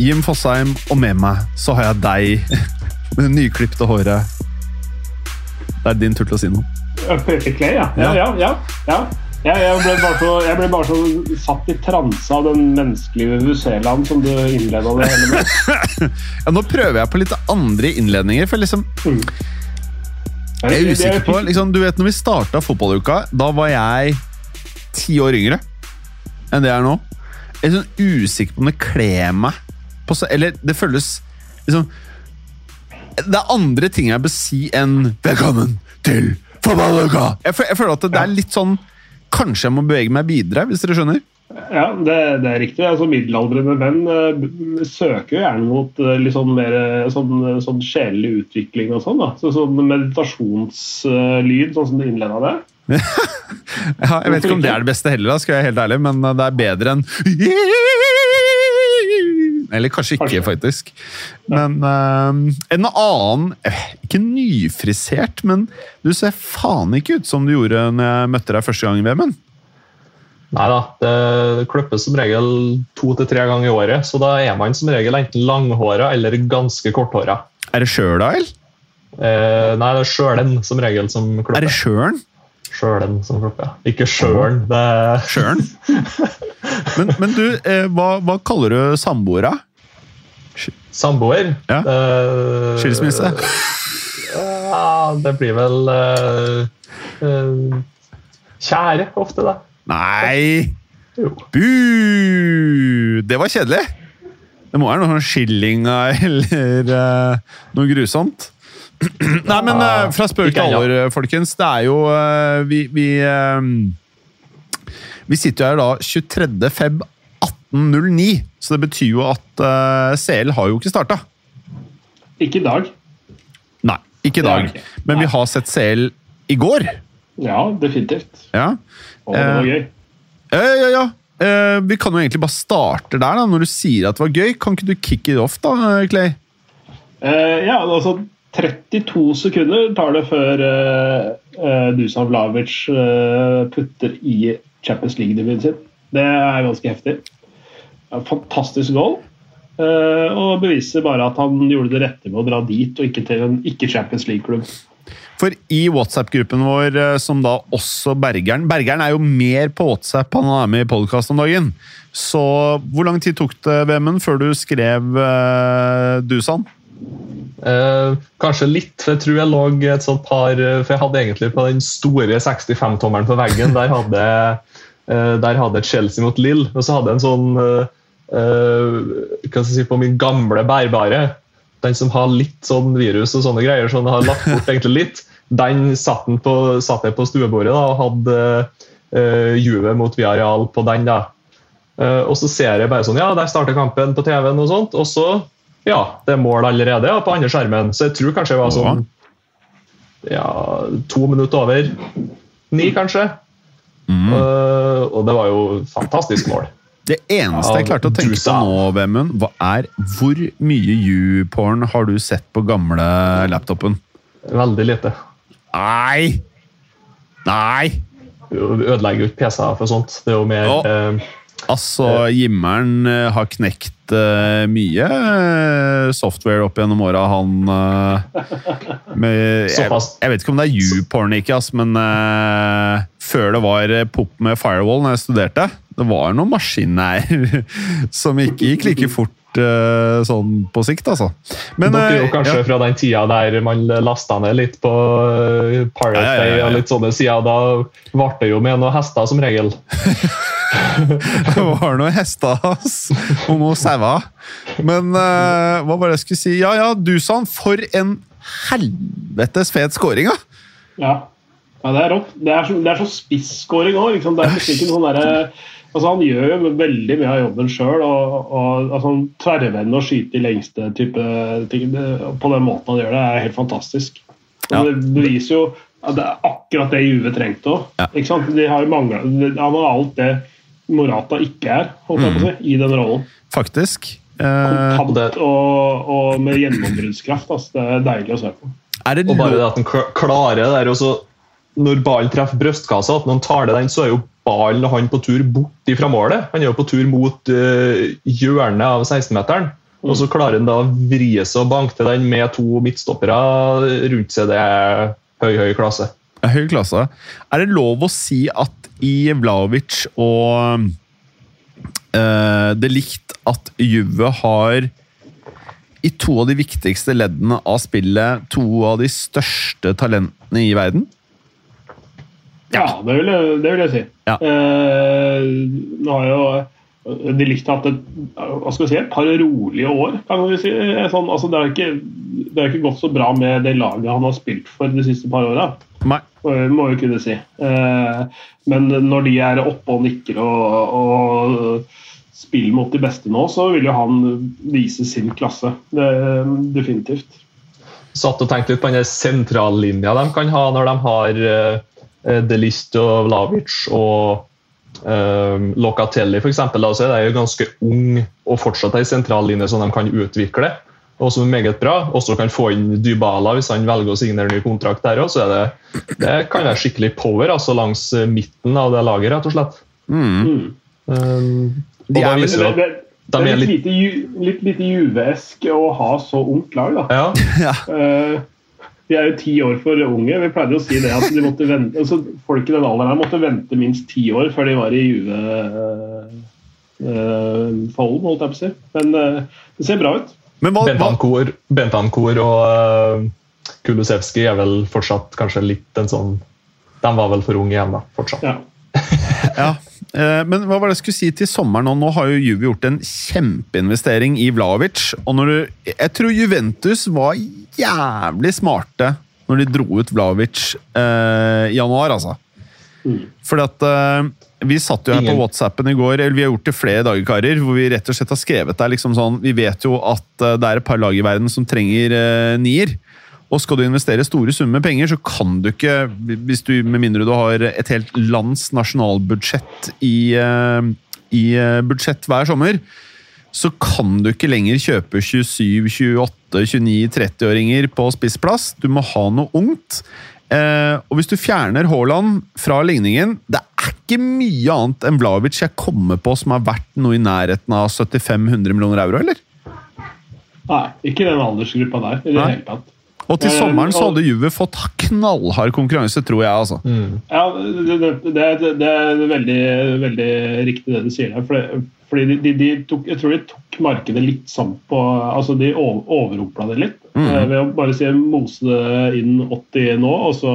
Jim Fosheim, og med meg så har jeg deg med det nyklipte håret. Det er din tur til å si noe. Clay, ja. Ja, ja, ja. ja. ja jeg, ble bare så, jeg ble bare så satt i transe av den menneskelige Vuseland som du innleda det hele med. Ja, nå prøver jeg på litt andre innledninger, for liksom Mm. Jeg er usikker på liksom, Du vet når vi starta fotballuka, da var jeg ti år yngre enn det jeg er nå. Jeg er sånn usikker på om det kler meg på Eller det føles liksom Det er andre ting jeg bør si enn 'velkommen til fotballuka'. Jeg, jeg føler at det er litt sånn Kanskje jeg må bevege meg videre, hvis dere skjønner? Ja, det, det er riktig. Altså, middelaldrende menn eh, søker jo gjerne mot eh, litt sånn mer eh, sånn, sånn sjelelig utvikling og sånn. da. Så, sånn meditasjonslyd, sånn som du innleda det. Ja, jeg vet ikke om det er det beste heller, da, skal jeg være helt ærlig, men det er bedre enn Eller kanskje ikke, Kanskje. faktisk. Men uh, en annen eh, Ikke nyfrisert, men du ser faen ikke ut som du gjorde når jeg møtte deg første gang VM-en. Nei da, det klippes som regel to til tre ganger i året, så da er man som regel enten langhåra eller ganske korthåra. Er det Stjørdal? Eh, nei, det er sjølen som regel som Er det Sjøren? Sjølen som klokka. Ikke sjølen. Det Sjøren? Men, men du, eh, hva, hva kaller du samboere? samboer. Ja. Eh, Skilsmisse? Ja, det blir vel eh, eh, Kjære, ofte, da. Nei! Jo. Bu! Det var kjedelig. Det må være noe sånn skillinga eller eh, noe grusomt. Nei, men eh, fra spøk til alvor, folkens. Det er jo eh, Vi, vi, eh, vi sitter jo her da 23. feb 1809, så det betyr jo at eh, CL har jo ikke starta. Ikke i dag. Nei, ikke i dag. ikke. Men vi har sett CL i går. Ja, definitivt. Ja. Og det var Eh, gøy. Ja, ja, ja. Eh, vi kan jo egentlig bare starte der, da. Når du sier at det var gøy, kan ikke du kick it off, da, Clay? Uh, ja, altså 32 sekunder tar det før uh, Dusan Vlavic uh, putter i Champions League-debuten sin. Det er ganske heftig. Fantastisk goal. Uh, og beviser bare at han gjorde det rette med å dra dit, og ikke til en ikke-Champions League-klubb. For i WhatsApp-gruppen vår, eh, som da også Bergeren Bergeren er jo mer på WhatsApp, han er med i podkast om dagen. Så hvor lang tid tok det, Vemund, før du skrev uh, Dusan? Eh, kanskje litt, for jeg tror jeg lå et sånt par For jeg hadde egentlig på den store 65-tommeren på veggen. Der hadde, eh, der hadde Chelsea mot Lill, og så hadde jeg en sånn eh, eh, Hva skal jeg si På min gamle bærbare, den som har litt sånn virus og sånne greier, så har lagt bort egentlig litt, den satt, den på, satt jeg på stuebordet da, og hadde uh, Juve mot Viareal på den. da. Eh, og så ser jeg bare sånn Ja, der starter kampen på TV-en, og sånt, og så ja, det er mål allerede ja, på andre skjermen. Så jeg tror kanskje jeg var sånn ja, to minutter over ni, kanskje. Eh, og det var jo fantastisk mål. Det eneste jeg klarte å tenke på nå, Vemund, er hvor mye YouPorn har du sett på gamle laptopen? Veldig lite. Nei! Nei! Vi ødelegger jo ikke PC-er for sånt. Det er jo mer oh. eh, Altså, Jimmeren eh, har knekt uh, mye eh, software opp gjennom åra, han uh, med, jeg, jeg vet ikke om det er YouPorn, ikke, ass, men uh, før det var pop med firewall når jeg studerte, det var noen maskiner som ikke gikk like fort eh, sånn på sikt, altså. Men, Dere er eh, jo kanskje ja. fra den tida der man lasta ned litt på eh, Pirate Ja, ja, ja, ja. Og litt sånne sider. Da ble det jo med noen hester, som regel. Det var noen hester ass, og noen sauer. Men uh, hva var det jeg skulle si? Ja, ja, du sa han, for en helvetes fet scoring, da! Ja. Ja, det er rått. Det er så, det er så spisskåring òg. Liksom. Det er ikke noe sånn derre Altså, han gjør jo veldig mye av jobben sjøl. Og, og altså, tverrvende og skyte i lengste type ting på den måten han gjør det, er helt fantastisk. Ja. Det beviser jo at det er akkurat det Juve trengte òg. Ja. De Han har alt det Morata ikke er, holdt jeg på å si, i den rollen. Faktisk. Eh, Kontant og, og med gjennombruddskraft. Altså. Det er deilig å se på. er det Og bare det at han klarer det der, og så når ballen treffer brystkassa, at når han tar det den, så er jo ballen han på tur bort fra målet. Han er jo på tur mot uh, hjørnet av 16-meteren. Og så klarer han da å vri seg og banke til den med to midtstoppere rundt seg. Det er høy, høy klasse. høy klasse. Er det lov å si at i Vlaovic og uh, det likt at Juve har i to av de viktigste leddene av spillet to av de største talentene i verden? Ja, det vil jeg, det vil jeg si. Ja. Eh, nå har jo de likte hatt et, hva skal vi si, et par rolige år. kan vi si. Eh, Sånn, altså, det, har ikke, ikke gått så bra med det laget han har spilt for de siste par åra. Må jo kunne si. Eh, men når de er oppe og nikker og, og spiller mot de beste nå, så vil jo han vise sin klasse. Det, definitivt. Satt og tenkte litt på den sentrallinja de kan ha når de har uh, De Ligt og Vlavic og uh, Locatelli f.eks. Så er de jo ganske ung og fortsatt ei sentrallinje som de kan utvikle. Og som er meget bra. Også kan få inn Dybala hvis han velger å signere ny kontrakt der òg. Så er det, det kan være skikkelig power altså langs eh, midten av det laget, rett og slett. Mm. Um, og De da er viser Det, det at det, det er er litt litt lite, ju- litt lite juvesk å ha så ungt lag, da. ja, Eh, de er jo ti år for unge. Vi pleide å si det at de måtte vente, altså folk i den alderen her måtte vente minst ti år før de var i Juve-folden, holdt jeg på å si. Men eh, det ser bra ut. Men hva, hva Bentancourt, Bentancourt og uh, Kulusevski er vel fortsatt kanskje litt en sånn De var vel for unge igjen, da. Fortsatt. Ja. ja. eh, Men hva var det jeg skulle si til sommeren? nå? Har jo Juve gjort en kjempeinvestering i Vlaovic. Og du, jeg tror Juventus var jævlig smarte når de dro ut Vlaovic eh, i januar, altså. Fordi at eh, Vi satt jo her på WhatsAppen i går, eller vi har gjort det flere dager, karer, hvor vi rett og slett har skrevet der liksom sånn Vi vet jo at eh, det er et par lag i verden som trenger eh, nier. Og skal du investere store summer penger, så kan du ikke, hvis du, med mindre du har et helt lands nasjonalbudsjett i, eh, i eh, budsjett hver sommer, så kan du ikke lenger kjøpe 27, 28, 29, 30-åringer på spissplass. Du må ha noe ungt. Eh, og hvis du fjerner Haaland fra ligningen Det er ikke mye annet enn Vlavic jeg kommer på som har vært noe i nærheten av 75-100 millioner euro, eller? Nei, ikke den aldersgruppa der i det hele tatt. Og til Eh, sommeren så hadde Juve fått knallhard konkurranse, tror jeg. altså. Ja, det, det, det, er- veldig, veldig riktig det du sier der. For fordi de, de, de tok, jeg tror de tok markedet litt sammen på altså De over- overrumpla det litt. Mm. Ved å bare si mose det inn 80 nå, og så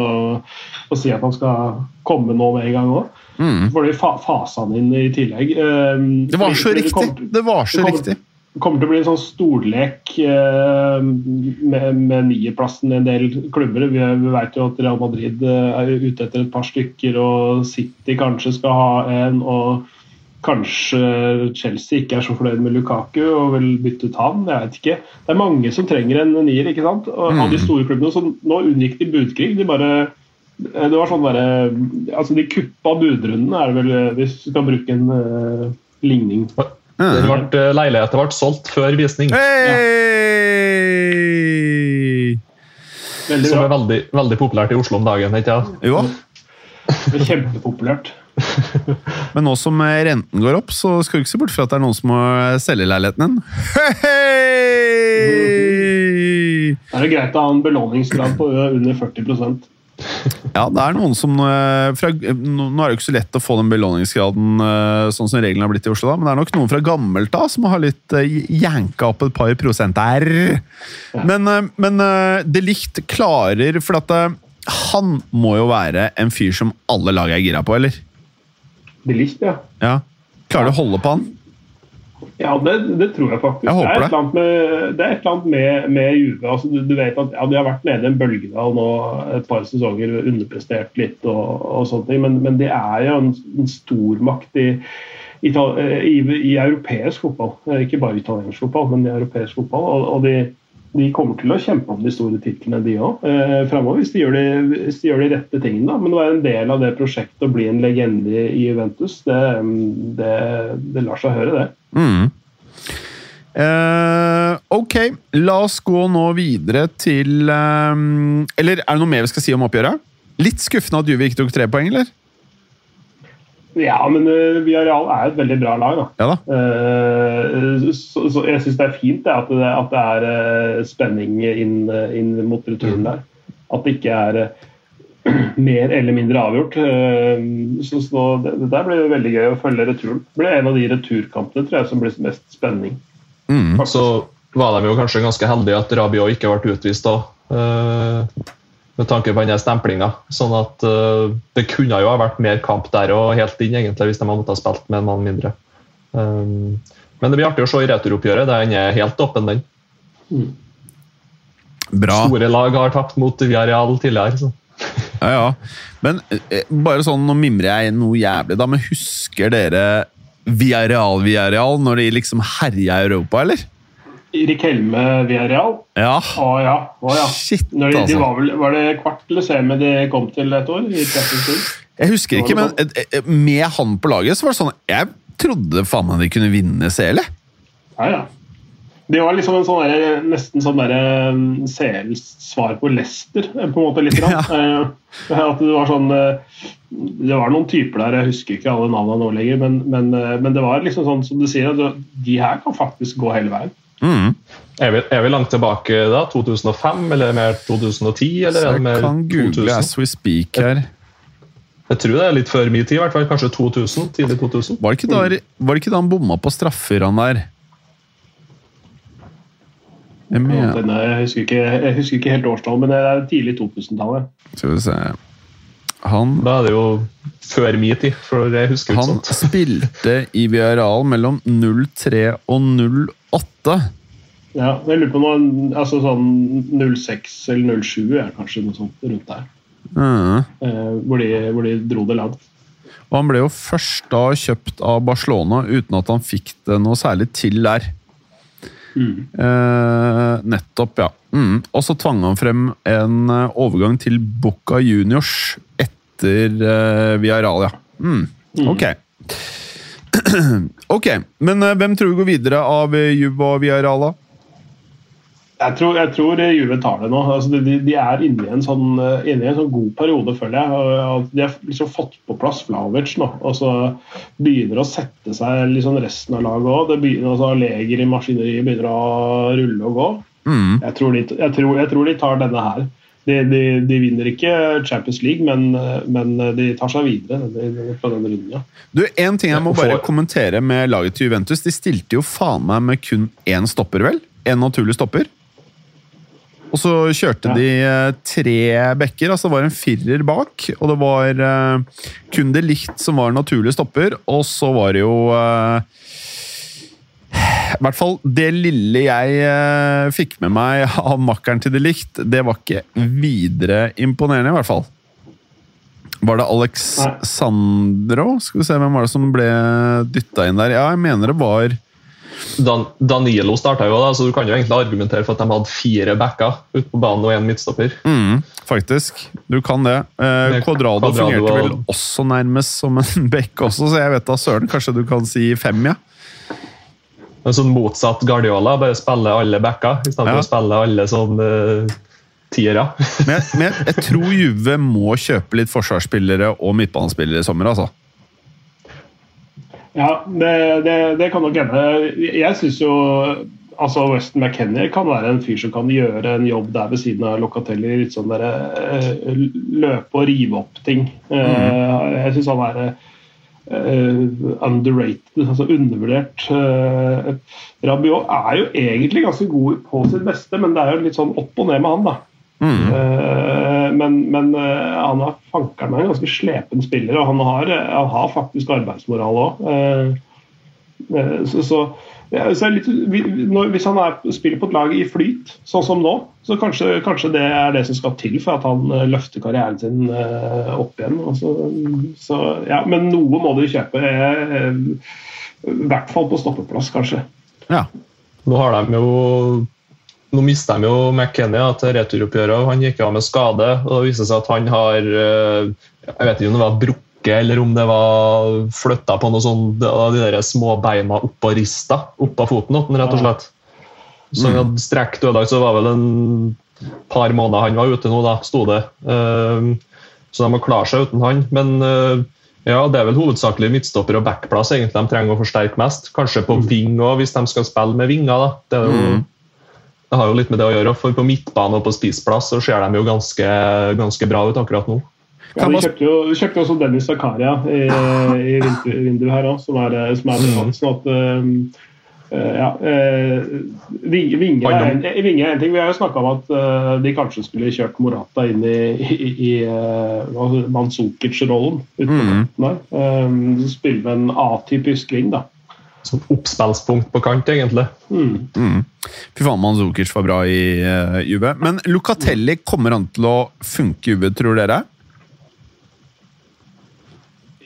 og si at han skal komme nå med en gang òg. Mm. For de fa fasa han inn i tillegg. Eh, Det var så fordi riktig! Det, kom, Det var så det kommer- riktig. Kommer til å bli en sånn storlek eh, med, med nierplassen i en del klubber. Vi, vi vet jo at Real Madrid eh, er ute etter et par stykker, og City kanskje skal ha en. og Kanskje Chelsea ikke er så fornøyd med Lukaku og vil bytte ut han. Jeg vet ikke. Det er mange som trenger en nier. ikke sant? Og Av de store klubbene så nå unngikk de budkrig. De bare det var sånn bare, altså De kuppa budrundene, er det vel, hvis du skal bruke en uh, ligning. Den ble, eh, leiligheten ble solgt før visning, Hei! Veldig som er veldig, veldig populært i Oslo om dagen. ikke sant? Jo, Det er Kjempepopulært. men nå som eh, renten går opp, så skal du ikke se bort fra at det er noen som må selge leiligheten din. Hei! Det er det greit å ha en belåningsgrad på under 40 Ja, det er noen som eh, fra, Nå nå er det jo ikke så lett å få den belåningsgraden eh, sånn som reglene har blitt i Oslo, da, men det er nok noen fra gammelt av som har litt janka opp et par prosent der. Men, eh, men det likt klarer For at eh, han må jo være en fyr som alle lag er gira på, eller? Bilist, ja. Ja. Klarer du å holde på han? Ja, det, det, tror jeg faktisk. Jeg det, er håper et eller annet med, det er et eller annet med, med Juve. Altså, du, du, vet at ja, De har vært nede i en bølgedal nå et par sesonger, underprestert litt og, og sånne ting, men, men de er jo en, en stormakt i, i, i, i, europeisk fotball. Ikke bare italiensk fotball, men i europeisk fotball. Og, og de, de, kommer til å kjempe om de store titlene, de òg, eh. Hvis, hvis, de gjør de rette tingene. Da. Men å være en del av det prosjektet og bli en legende i Juventus, det, det, det lar seg høre, det. Mm. Uh, ok, la oss gå nå videre til um, Eller er det noe mer vi skal si om oppgjøret? Litt skuffende at Juve ikke tok tre poeng, eller? Ja, men uh, Villarreal er et veldig bra lag. da. Ja, da. Uh, så, så, jeg syns det er fint det, at, det, at det er uh, spenning inn, inn, mot returen der. At det ikke er mer eller mindre avgjort. Så, så det, det, der blir veldig gøy å følge returen. Det blir en av de returkampene tror jeg, som blir mest spenning. Mm. Så var de jo kanskje ganske heldige at Rabiot ikke ble utvist da. Med tanke på den stemplinga. Sånn at uh, det kunne jo ha vært mer kamp der og helt inn, egentlig, hvis de hadde måttet ha spilt med en mann mindre. Um, men det blir artig å se i returoppgjøret. Den er helt åpen, den. Mm. Bra. Store lag har tapt mot Villarreal tidligere. Så. ja, ja. Men eh, bare sånn, nå mimrer jeg noe jævlig, da. Men husker dere Villarreal Villarreal når de liksom herja Europa, eller? Rikelme Real? Ja. Å ja. Å, ja. Shit, de, de altså. var, vel, var, det kvart eller semi de kom til et år? i Jeg husker ikke, men med han på laget så var det sånn Jeg trodde faen meg de kunne vinne CL. Ja, ja. Det var liksom en sånn der, nesten sånn CLs svar på Lester, på en måte. litt. Ja. Eh, at det var sånn eh, Det var noen typer der, jeg husker ikke alle navnene nå lenger, men, men, eh, men, det var liksom sånn som du sier, at de her kan faktisk gå hele veien. Mm. Er, vi, er, vi, langt tilbake da? 2005, eller mer 2010? Eller Så jeg mer kan google 2000? as we speak her. Jeg tror det er litt før min tid, i hvert fall. Kanskje 2000? Tidlig 2000. Var det ikke da, var det ikke da han bomma på straffer, han der? Jeg, jeg, husker ikke, jeg, husker ikke, helt årstall, men det er tidlig 2000-tallet. Skal vi se Han Da er det jo før min tid, for jeg husker Han sånt. spilte i Villarreal mellom 03 og 08. Ja, jeg lurer på noe altså sånn 06 eller 07 er kanskje noe sånt rundt der. Mm. Eh, hvor, de, hvor, de, dro det langt. Og Han ble jo først da kjøpt av Barcelona uten at han fikk det noe særlig til der. Mm. Eh, nettopp, ja. Mm. Og så tvang han frem en eh, overgang til Boca Juniors etter eh, Via Ralia. Mm. Mm. Ok. ok, men eh, hvem tror du går videre av eh, Juve og Villarala? Jeg tror, jeg tror Juve tar det nå. Altså, de, de, er inne i, en sånn, inne i en sånn god periode, føler jeg. De har liksom fått på plass Flavic nå. Og så begynner å sette seg liksom resten av laget òg. Altså, leger i maskineriet begynner å rulle og gå. Mm. Jeg, tror de, jeg, tror, jeg, tror de, tar denne her. De, de, de vinner ikke Champions League, men, men, de tar seg videre fra den runden. Ja. Du, En ting jeg må bare kommentere med laget til Juventus. De stilte jo faen meg med kun én stopper, vel? En naturlig stopper. Og så kjørte ja. de eh, tre bekker, altså det var en firer bak. Og det var uh, kun det likt som var naturlig stopper, og så var det jo uh, I hvert fall det lille jeg uh, fikk med meg av makkeren til det likt, det var ikke videre imponerende, i hvert fall. Var det Alexandro? Skal vi se, hvem var det som ble dytta inn der? Ja, jeg mener det var Dan Danilo starta jo da, så du kan jo egentlig argumentere for at de hadde fire backer ute på banen og én midtstopper. Mm, faktisk. Du kan det. Eh, Quadrado, fungerte vel også nærmest som en back også, så jeg vet da søren. Kanskje du kan si fem, ja? En sånn motsatt Guardiola, bare spille alle backer istedenfor ja. å spille alle sånn uh, tiere. men, men jeg, tror Juve må kjøpe litt forsvarsspillere og midtbanespillere i sommer, altså. Ja, det, det, det kan nok hende. Jeg syns jo altså Weston McKennie kan være en fyr som kan gjøre en jobb der ved siden av Locatelli. Litt sånn der, uh, løpe og rive opp ting. Mm. Jeg syns han er underrated, altså undervurdert. Rabiot er jo egentlig ganske god på sitt beste, men det er jo litt sånn opp og ned med han, da. Mm. men, men han er fankeren meg en ganske slepen spiller, og han har, han har faktisk arbeidsmoral òg. Så, så, så litt, Hvis han er, spiller på et lag i flyt, sånn som nå, så kanskje, kanskje, det er det som skal til for at han løfter karrieren sin opp igjen. Så, så, ja, men noe må du kjøpe. I hvert fall på stoppeplass, kanskje. Ja. Nå har de jo nå mister de jo McKenny til returoppgjøret. Han gikk av med skade. og Det viser seg at han har Jeg vet ikke om det var brukket eller om det var flytta på noe sånt, de der små beina oppå rista, oppå foten, rett og slett. Så han hadde strekt ødelagt, så var vel en par måneder han var ute nå, da, sto det. Så de må klare seg uten han. Men ja, det er vel hovedsakelig midtstopper og backplass egentlig de trenger å forsterke mest. Kanskje på ving òg, hvis de skal spille med vinger. da. Det, jo, det, har jo litt med det å gjøre. for På midtbane og på spissplass så ser de jo ganske, ganske bra ut akkurat nå. Ja, vi kjøpte jo, vi kjøpte også Dennis Zakaria i, i vinduet her òg, som er, som er mm. sånn at uh, ja, uh, Vinge er en ting. Vi har jo snakka om at uh, de kanskje skulle kjørt Morata inn i, i, i uh, Manzukic-rollen. Mm. Um, spille med en atypisk ving, da. Som oppspillspunkt på kant, egentlig. Mm. Mm. Fy faen, Manzukic var bra i uh, Juve. Men Lucatelli, kommer han til å funke i Juve, tror dere?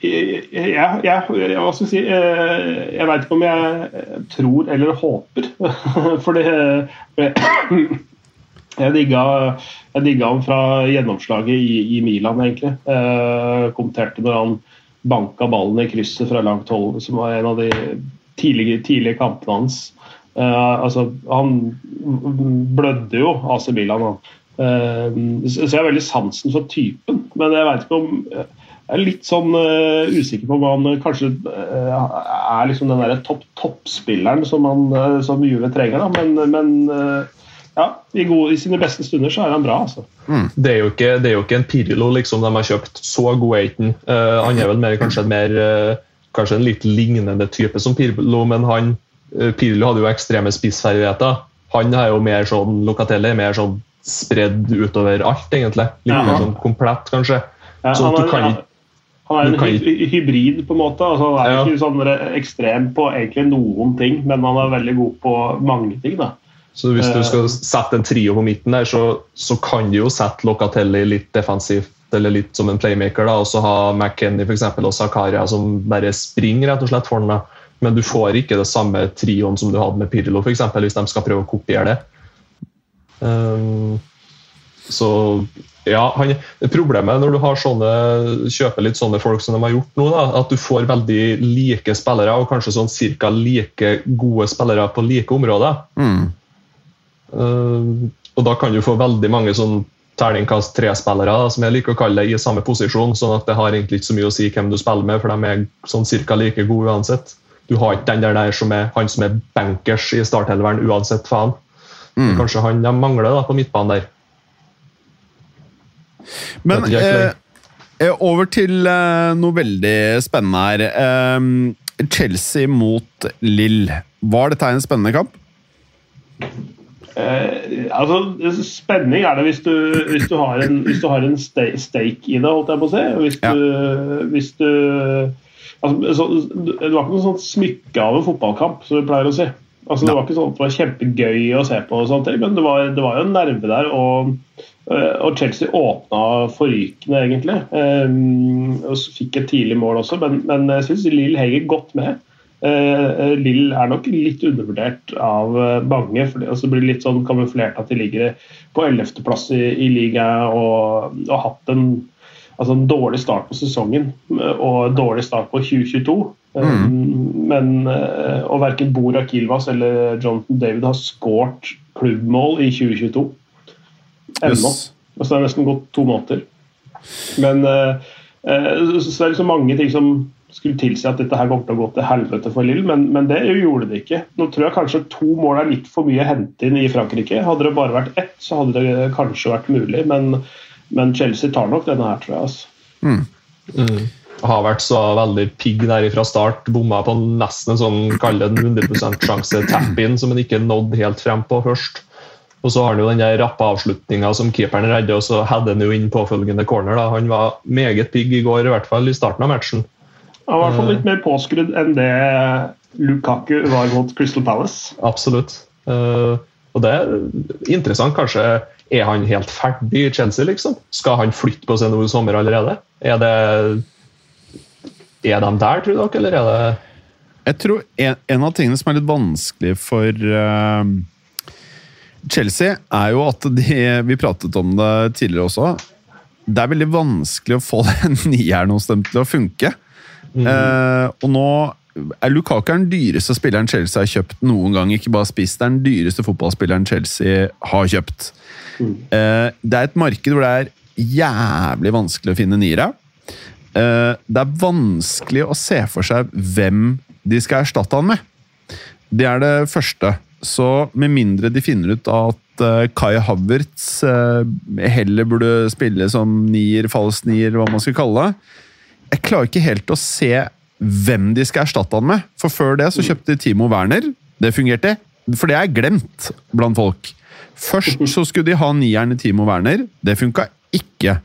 Jeg, jeg, jeg, jeg si eh, Jeg veit ikke om jeg tror eller håper. For det Jeg digga, jeg digga han fra gjennomslaget i, i Milan, egentlig. Eh, kommenterte når han banka ballen i krysset fra langt hold, som var en av de tidlige, tidlige kampene hans. Eh, altså, han blødde jo AC Milan. Eh, så jeg har veldig sansen for typen, men jeg veit ikke om jeg er litt sånn uh, usikker på om han uh, kanskje uh, er liksom den der topp toppspilleren som, han, som Juve trenger. Da. Men, men ja, i, gode, i, sine beste stunder så er han bra. Altså. Mm. Det, er ikke, det, er jo ikke, en Pirlo liksom, de har kjøpt. Så god ikke han. er vel mer, kanskje, mer, kanskje en litt lignende type som Pirlo, men han, Pirlo hadde jo ekstreme spissferdigheter. Han er jo mer sånn Locatelli er mer sånn spredd utover alt, egentlig. Litt ja. mer sånn komplett, kanskje. Ja, så du kan ikke han er en hy hybrid, på en måte. Altså, han er ja. ikke sånn ekstrem på egentlig noen ting, men han er veldig god på mange ting. da. Så hvis du eh. skal sette en trio på midten der, så, så kan du jo sette Locatelli litt defensivt eller litt som en playmaker, da, og så ha McKenny for eksempel, og Zakaria som bare springer rett og slett for den. Men du får ikke det samme trioen som du hadde med Pirlo, for eksempel, hvis de skal prøve å kopiere det. Um, så ja, han, Problemet når du har sånne, kjøper litt sånne folk som de har gjort nå, da, at du får veldig like spillere, og kanskje sånn cirka like gode spillere på like områder. Mm. Uh, og da kan du få veldig mange sånn terningkast tre-spillere, som jeg liker å kalle det, i samme posisjon. sånn at det har egentlig ikke så mye å si hvem du spiller med, for de er sånn cirka like gode uansett. Du har ikke den der, der som er han som er bankers i starthelveren uansett faen. Mm. Kanskje han de mangler da på midtbanen der. Men eh, eh, over til eh, noe veldig spennende her. Eh, Chelsea mot Lill. Var dette en spennende kamp? Eh, altså, Spenning er det hvis du, hvis du har en, hvis du har en stake i det, holdt jeg på å si. Hvis du, ja. hvis du altså, så, Det var ikke noe sånt smykke av en fotballkamp, som vi pleier å si. Altså, det var ikke sånn at det var kjempegøy å se på, og sånt, men det var, det var jo en nerve der. og og Chelsea åpna forrykende, egentlig. Um, og så fikk et tidlig mål også, men, men jeg syns Lill henger godt med. Uh, Lill er nok litt undervurdert av mange. for altså, Det blir litt sånn kamuflert at de ligger på 11.-plass i, i ligaen og, og hatt en, altså en, dårlig start på sesongen og en dårlig start på 2022. Mm. Men Og verken Bora Kilvas eller Jonathan David har skåret klubbmål i 2022 ennå. Yes. Altså, det har nesten gått to måneder. Men uh, uh, så det er liksom mange ting som skulle tilsi at dette her kommer til å gå til helvete for Lill, men, men, det gjorde det ikke. Nå tror jeg kanskje to mål er litt for mye å hente inn i Frankrike. Hadde det bare vært ett, så hadde det kanskje vært mulig, men, men Chelsea tar nok denne her, tror jeg. Altså. Mm. Mm. Har vært så veldig pigg der fra start. Bomma på nesten en sånn, kall det 100 sjanse tap-in som en ikke nådde helt frem på først. Og så har han jo den der rappe avslutninga som keeperen redder, og så hadde han jo inn påfølgende corner. da. Han var meget pigg i går, i hvert fall i starten av matchen. Han var i hvert fall litt mer påskrudd enn det Lukaku var mot Crystal Palace. Absolutt. Uh, og det er interessant. Kanskje er han helt ferdig i Chelsea, liksom? Skal han flytte på seg nå i sommer allerede? Er det Er de der, tror dere, eller er det Jeg tror en, en av tingene som er litt vanskelig for uh, Chelsea, er jo at de Vi pratet om det tidligere også. Det er veldig vanskelig å få den nieren hos dem til å funke. Mm. Eh, og nå er Lukaku den dyreste spilleren Chelsea har kjøpt noen gang. Ikke bare spist, det er den dyreste fotballspilleren Chelsea har kjøpt. Mm. Eh, det er et marked hvor det er jævlig vanskelig å finne niere. Eh, det er vanskelig å se for seg hvem de skal erstatte han med. Det er det første. Så med mindre de finner ut at uh, Kai Havertz heller burde spille som nier, falsk nier, hva man skal kalle det Jeg klarer ikke helt å se hvem de skal erstatte han med. For før det så kjøpte Timo Werner. Det fungerte. For det er glemt blant folk. Først så skulle de ha nieren i Timo Werner. Det funka ikke.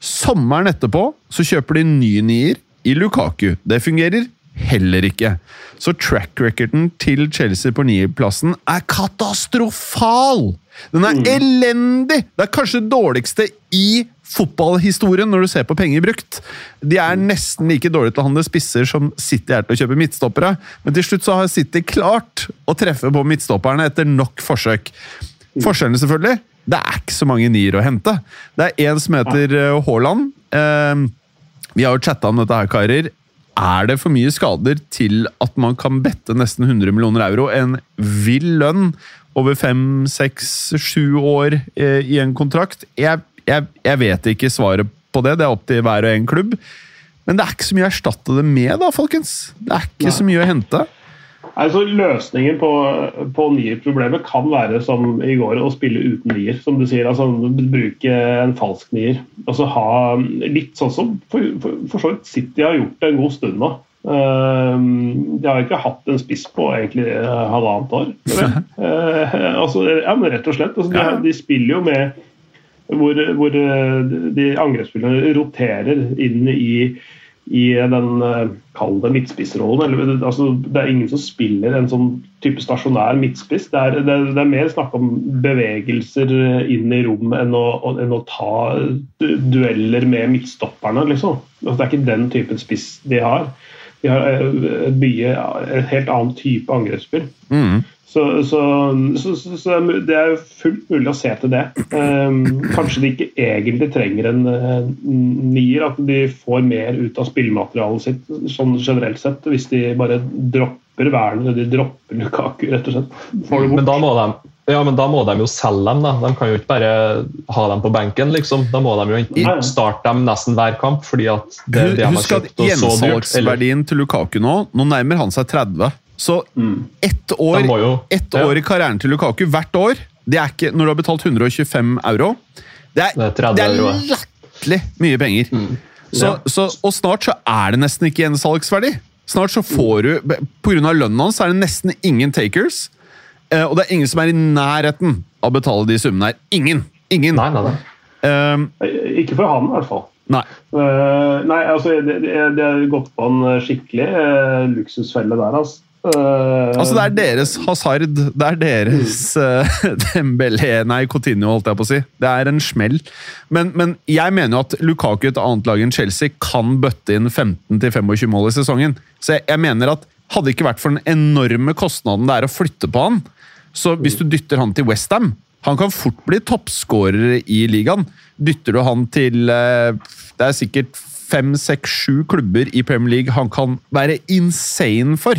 Sommeren etterpå så kjøper de ny nier i Lukaku. Det fungerer heller ikke. Så track recorden til Chelsea på niendeplassen er katastrofal! Den er mm. elendig! Det er kanskje det dårligste i fotballhistorien når du ser på penger brukt. De er nesten like dårlige til å handle spisser som City er til å kjøpe midtstoppere. Men til slutt så har City klart å treffe på midtstopperne etter nok forsøk. Forskjellene selvfølgelig, det er ikke så mange nier å hente. Det er én som heter eh, Haaland. Eh, vi har jo chatta om dette her, karer. Er det for mye skader til at man kan bette nesten 100 millioner euro? En vill lønn over fem, seks, sju år eh, i en kontrakt? Jeg jeg, jeg, vet ikke svaret på det, det er opp til hver og en klubb. Men det er ikke så mye å erstatte det med, da, folkens. Det er ikke Nei. så mye å hente. Altså, løsningen på, på nier-problemet kan være som i går, å spille uten nier. Som du sier, altså bruke en falsk nier. Altså ha litt sånn som for, for, for så vidt City har gjort det en god stund nå. Uh, de har ikke hatt en spiss på egentlig halvannet år. Uh, altså, ja, men rett og slett. Altså, de, de, spiller jo med hvor, hvor eh, de angrepsspillerne roterer inn i, i den kalde kall det midtspissrollen. Altså, det er ingen som spiller en sånn type stasjonær midtspiss. Det er, det, det er mer snakk om bevegelser inn i rom enn å, enn å ta dueller med midtstopperne. Liksom. Altså, det er ikke den typen spiss de har. De har eh, mye, en helt annen type angrepsspill. Mm. Så, så, så, så, det er fullt mulig å se til det. Um, kanskje de ikke egentlig trenger en uh, nier, at de får mer ut av spillematerialet sitt sånn generelt sett, hvis de bare dropper Werner de dropper Lukaku, rett og slett. Men da må de ja, men da må de jo selge dem. da. De kan jo ikke bare ha dem på benken. liksom. Da må de jo enten starte dem nesten hver kamp. fordi at det, det Husk at gjensalgsverdien til Lukaku nå Nå nærmer han seg 30. Så mm. ett år, jo, ett år i karrieren til Lukaku hvert år det er ikke, Når du har betalt 125 euro Det er, det er latterlig mye penger. Mm. Så, ja. så, og snart så er det nesten ikke gjensalgsverdi. Snart så får du Pga. lønnen hans er det nesten ingen takers. Eh, og det er ingen som er i nærheten av å betale de summene her. Ingen! Ingen! Nei, nei, nei. Um, ikke for han, i hvert fall. Nei. Uh, nei, altså, det, det, har gått på en skikkelig uh, luksusfelle der. altså. Uh, altså, det er deres Hazard, det er deres uh, Dembélé Nei, Coutinho, holdt jeg på å si. Det er en smell. Men, men jeg mener jo at Lukaku, et annet lag enn Chelsea, kan bøtte inn 15-25 mål i sesongen. Så jeg, jeg, mener at hadde det ikke vært for den enorme kostnaden det er å flytte på han, så hvis du dytter han til Westham Han kan fort bli toppskårer i ligaen. Dytter du han til uh, Det er sikkert fem, seks, sju klubber i Premier League han kan være insane for.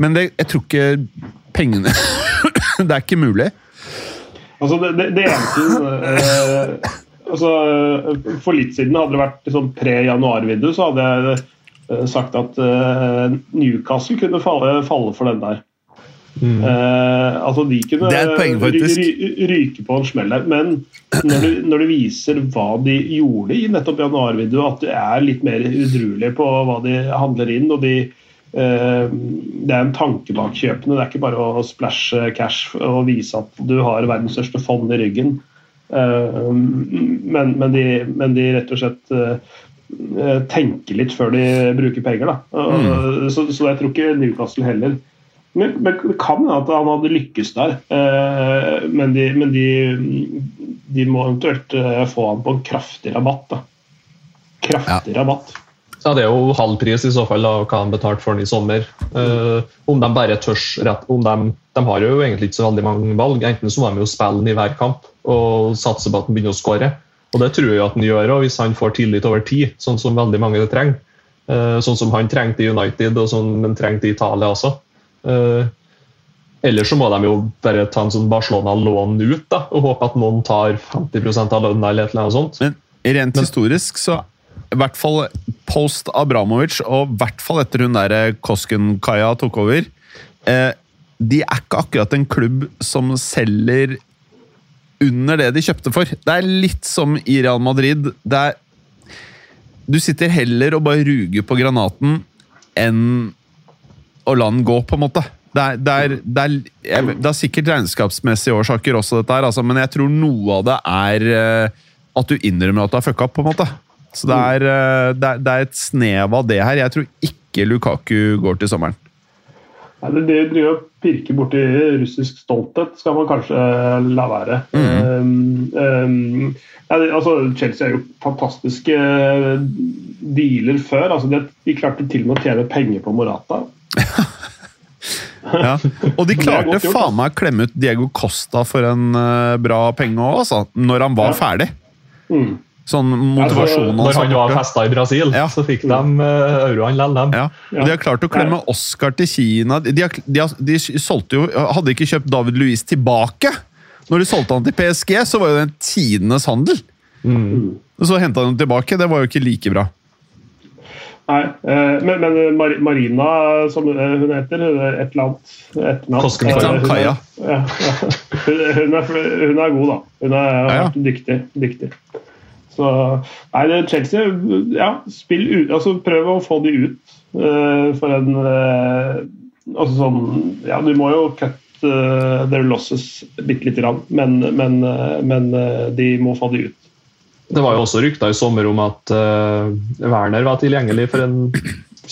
Men det, jeg tror ikke pengene Det er ikke mulig. Altså, det, det, det eneste eh, altså, For litt siden hadde det vært liksom, pre-januar-vindu, så hadde jeg eh, sagt at eh, Newcastle kunne falle, falle for den der. Mm. Eh, altså De kunne poeng, ry, ryke på en smell der. men når du, når du, viser hva de gjorde i nettopp januarvinduet, at du er litt mer udruelig på hva de handler inn, og de Eh, det er en tanke bak kjøpene. Det er ikke bare å splæsje cash og vise at du har verdens største fond i ryggen. Eh, men, men, de, men de, rett og slett eh, eh, litt før de bruker penger. Mm. Så, så, jeg tror ikke Newcastle heller men, men det kan hende at han hadde lykkes der. Eh, men, de, men de, de, må eventuelt eh, få han på en kraftig rabatt. Da. Kraftig ja. rabatt. Ja, Det er jo halv pris i så fall av hva han betalte for den i sommer. Uh, om de bare tørs rett, om de, de, har jo egentlig ikke så veldig mange valg. Enten så må de jo spille den i hver kamp og satse på at han begynner å skåre. Og det tror jeg at han gjør og hvis han får tillit over tid, sånn som veldig mange trenger. Uh, sånn som han trengte i United, og som han trengte i Italia også. Uh, Ellers så må de jo bare ta en sånn Barcelona-lån ut da, og håpe at noen tar 50 av lønna eller et sånt. Men rent historisk så i hvert fall post Abramovic, og i hvert fall etter hun der Kosken-Kaja tok over eh, De er ikke akkurat en klubb som selger under det de kjøpte for. Det er litt som i Real Madrid. Det er, du sitter heller og bare ruger på granaten enn å la den gå, på en måte. Det er, det, er, det, er, det er, sikkert regnskapsmessige årsaker også, dette her, altså, men jeg tror noe av det er uh, at du innrømmer at du har fucka opp. på en måte. Så det er, uh, det er, et snev av det her. Jeg tror ikke Lukaku går til sommeren. Eller det driver å pirke borti russisk stolthet skal man kanskje la være. Mm. Um, um, altså, Chelsea er jo fantastiske dealer før. Altså, de, de klarte til og med å tjene penger på Morata. Ja. Og de klarte faen meg å klemme ut Diego Costa for en uh, bra penge òg, altså. Når han var ja. ferdig. Mm. Sånn motivasjon altså, Når han var festa i Brasil, ja. så fikk de uh, euroene likevel. Ja. Og de har klart å klemme Oscar til Kina. De, har, de, har, de solgte jo Hadde ikke kjøpt David Louis tilbake. Når de solgte han til PSG, så var jo det en tidenes handel. Mm. Så henta de ham tilbake. Det var jo ikke like bra. Nei, eh, men, men Marina, som hun heter, et eller annet etternavn Kaja. Ja, ja. Hun, hun, er, hun, er, god, da. Hun er ja, ja. dyktig. dyktig. Så Nei, Chelsea Ja, spill ut Altså, prøv å få de ut uh, for en uh, Altså sånn Ja, du må jo cut uh, their losses bitte lite grann, men, men, men de må få de ut. Det var jo også rykter i sommer om at uh, Werner var tilgjengelig for en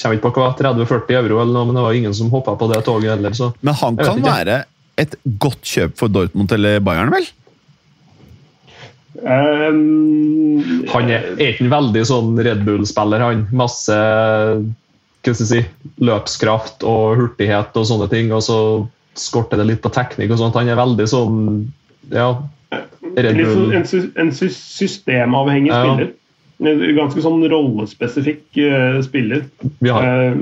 kommer ikke på hva, 30-40 euro, eller noe, men det var ingen som hoppa på det toget heller. Så. Men han kan være et godt kjøp for Dortmund eller Bayern, vel? Um, han er, er ikke en veldig sånn Red Bull-spiller, han. Masse hva skal jeg si, løpskraft og hurtighet og sånne ting. Og så skorter det litt på teknikk og sånt. Han er veldig sånn ja, Sånn en, en systemavhengig ja. spiller. Ganske sånn rollespesifikk uh, spiller. Uh,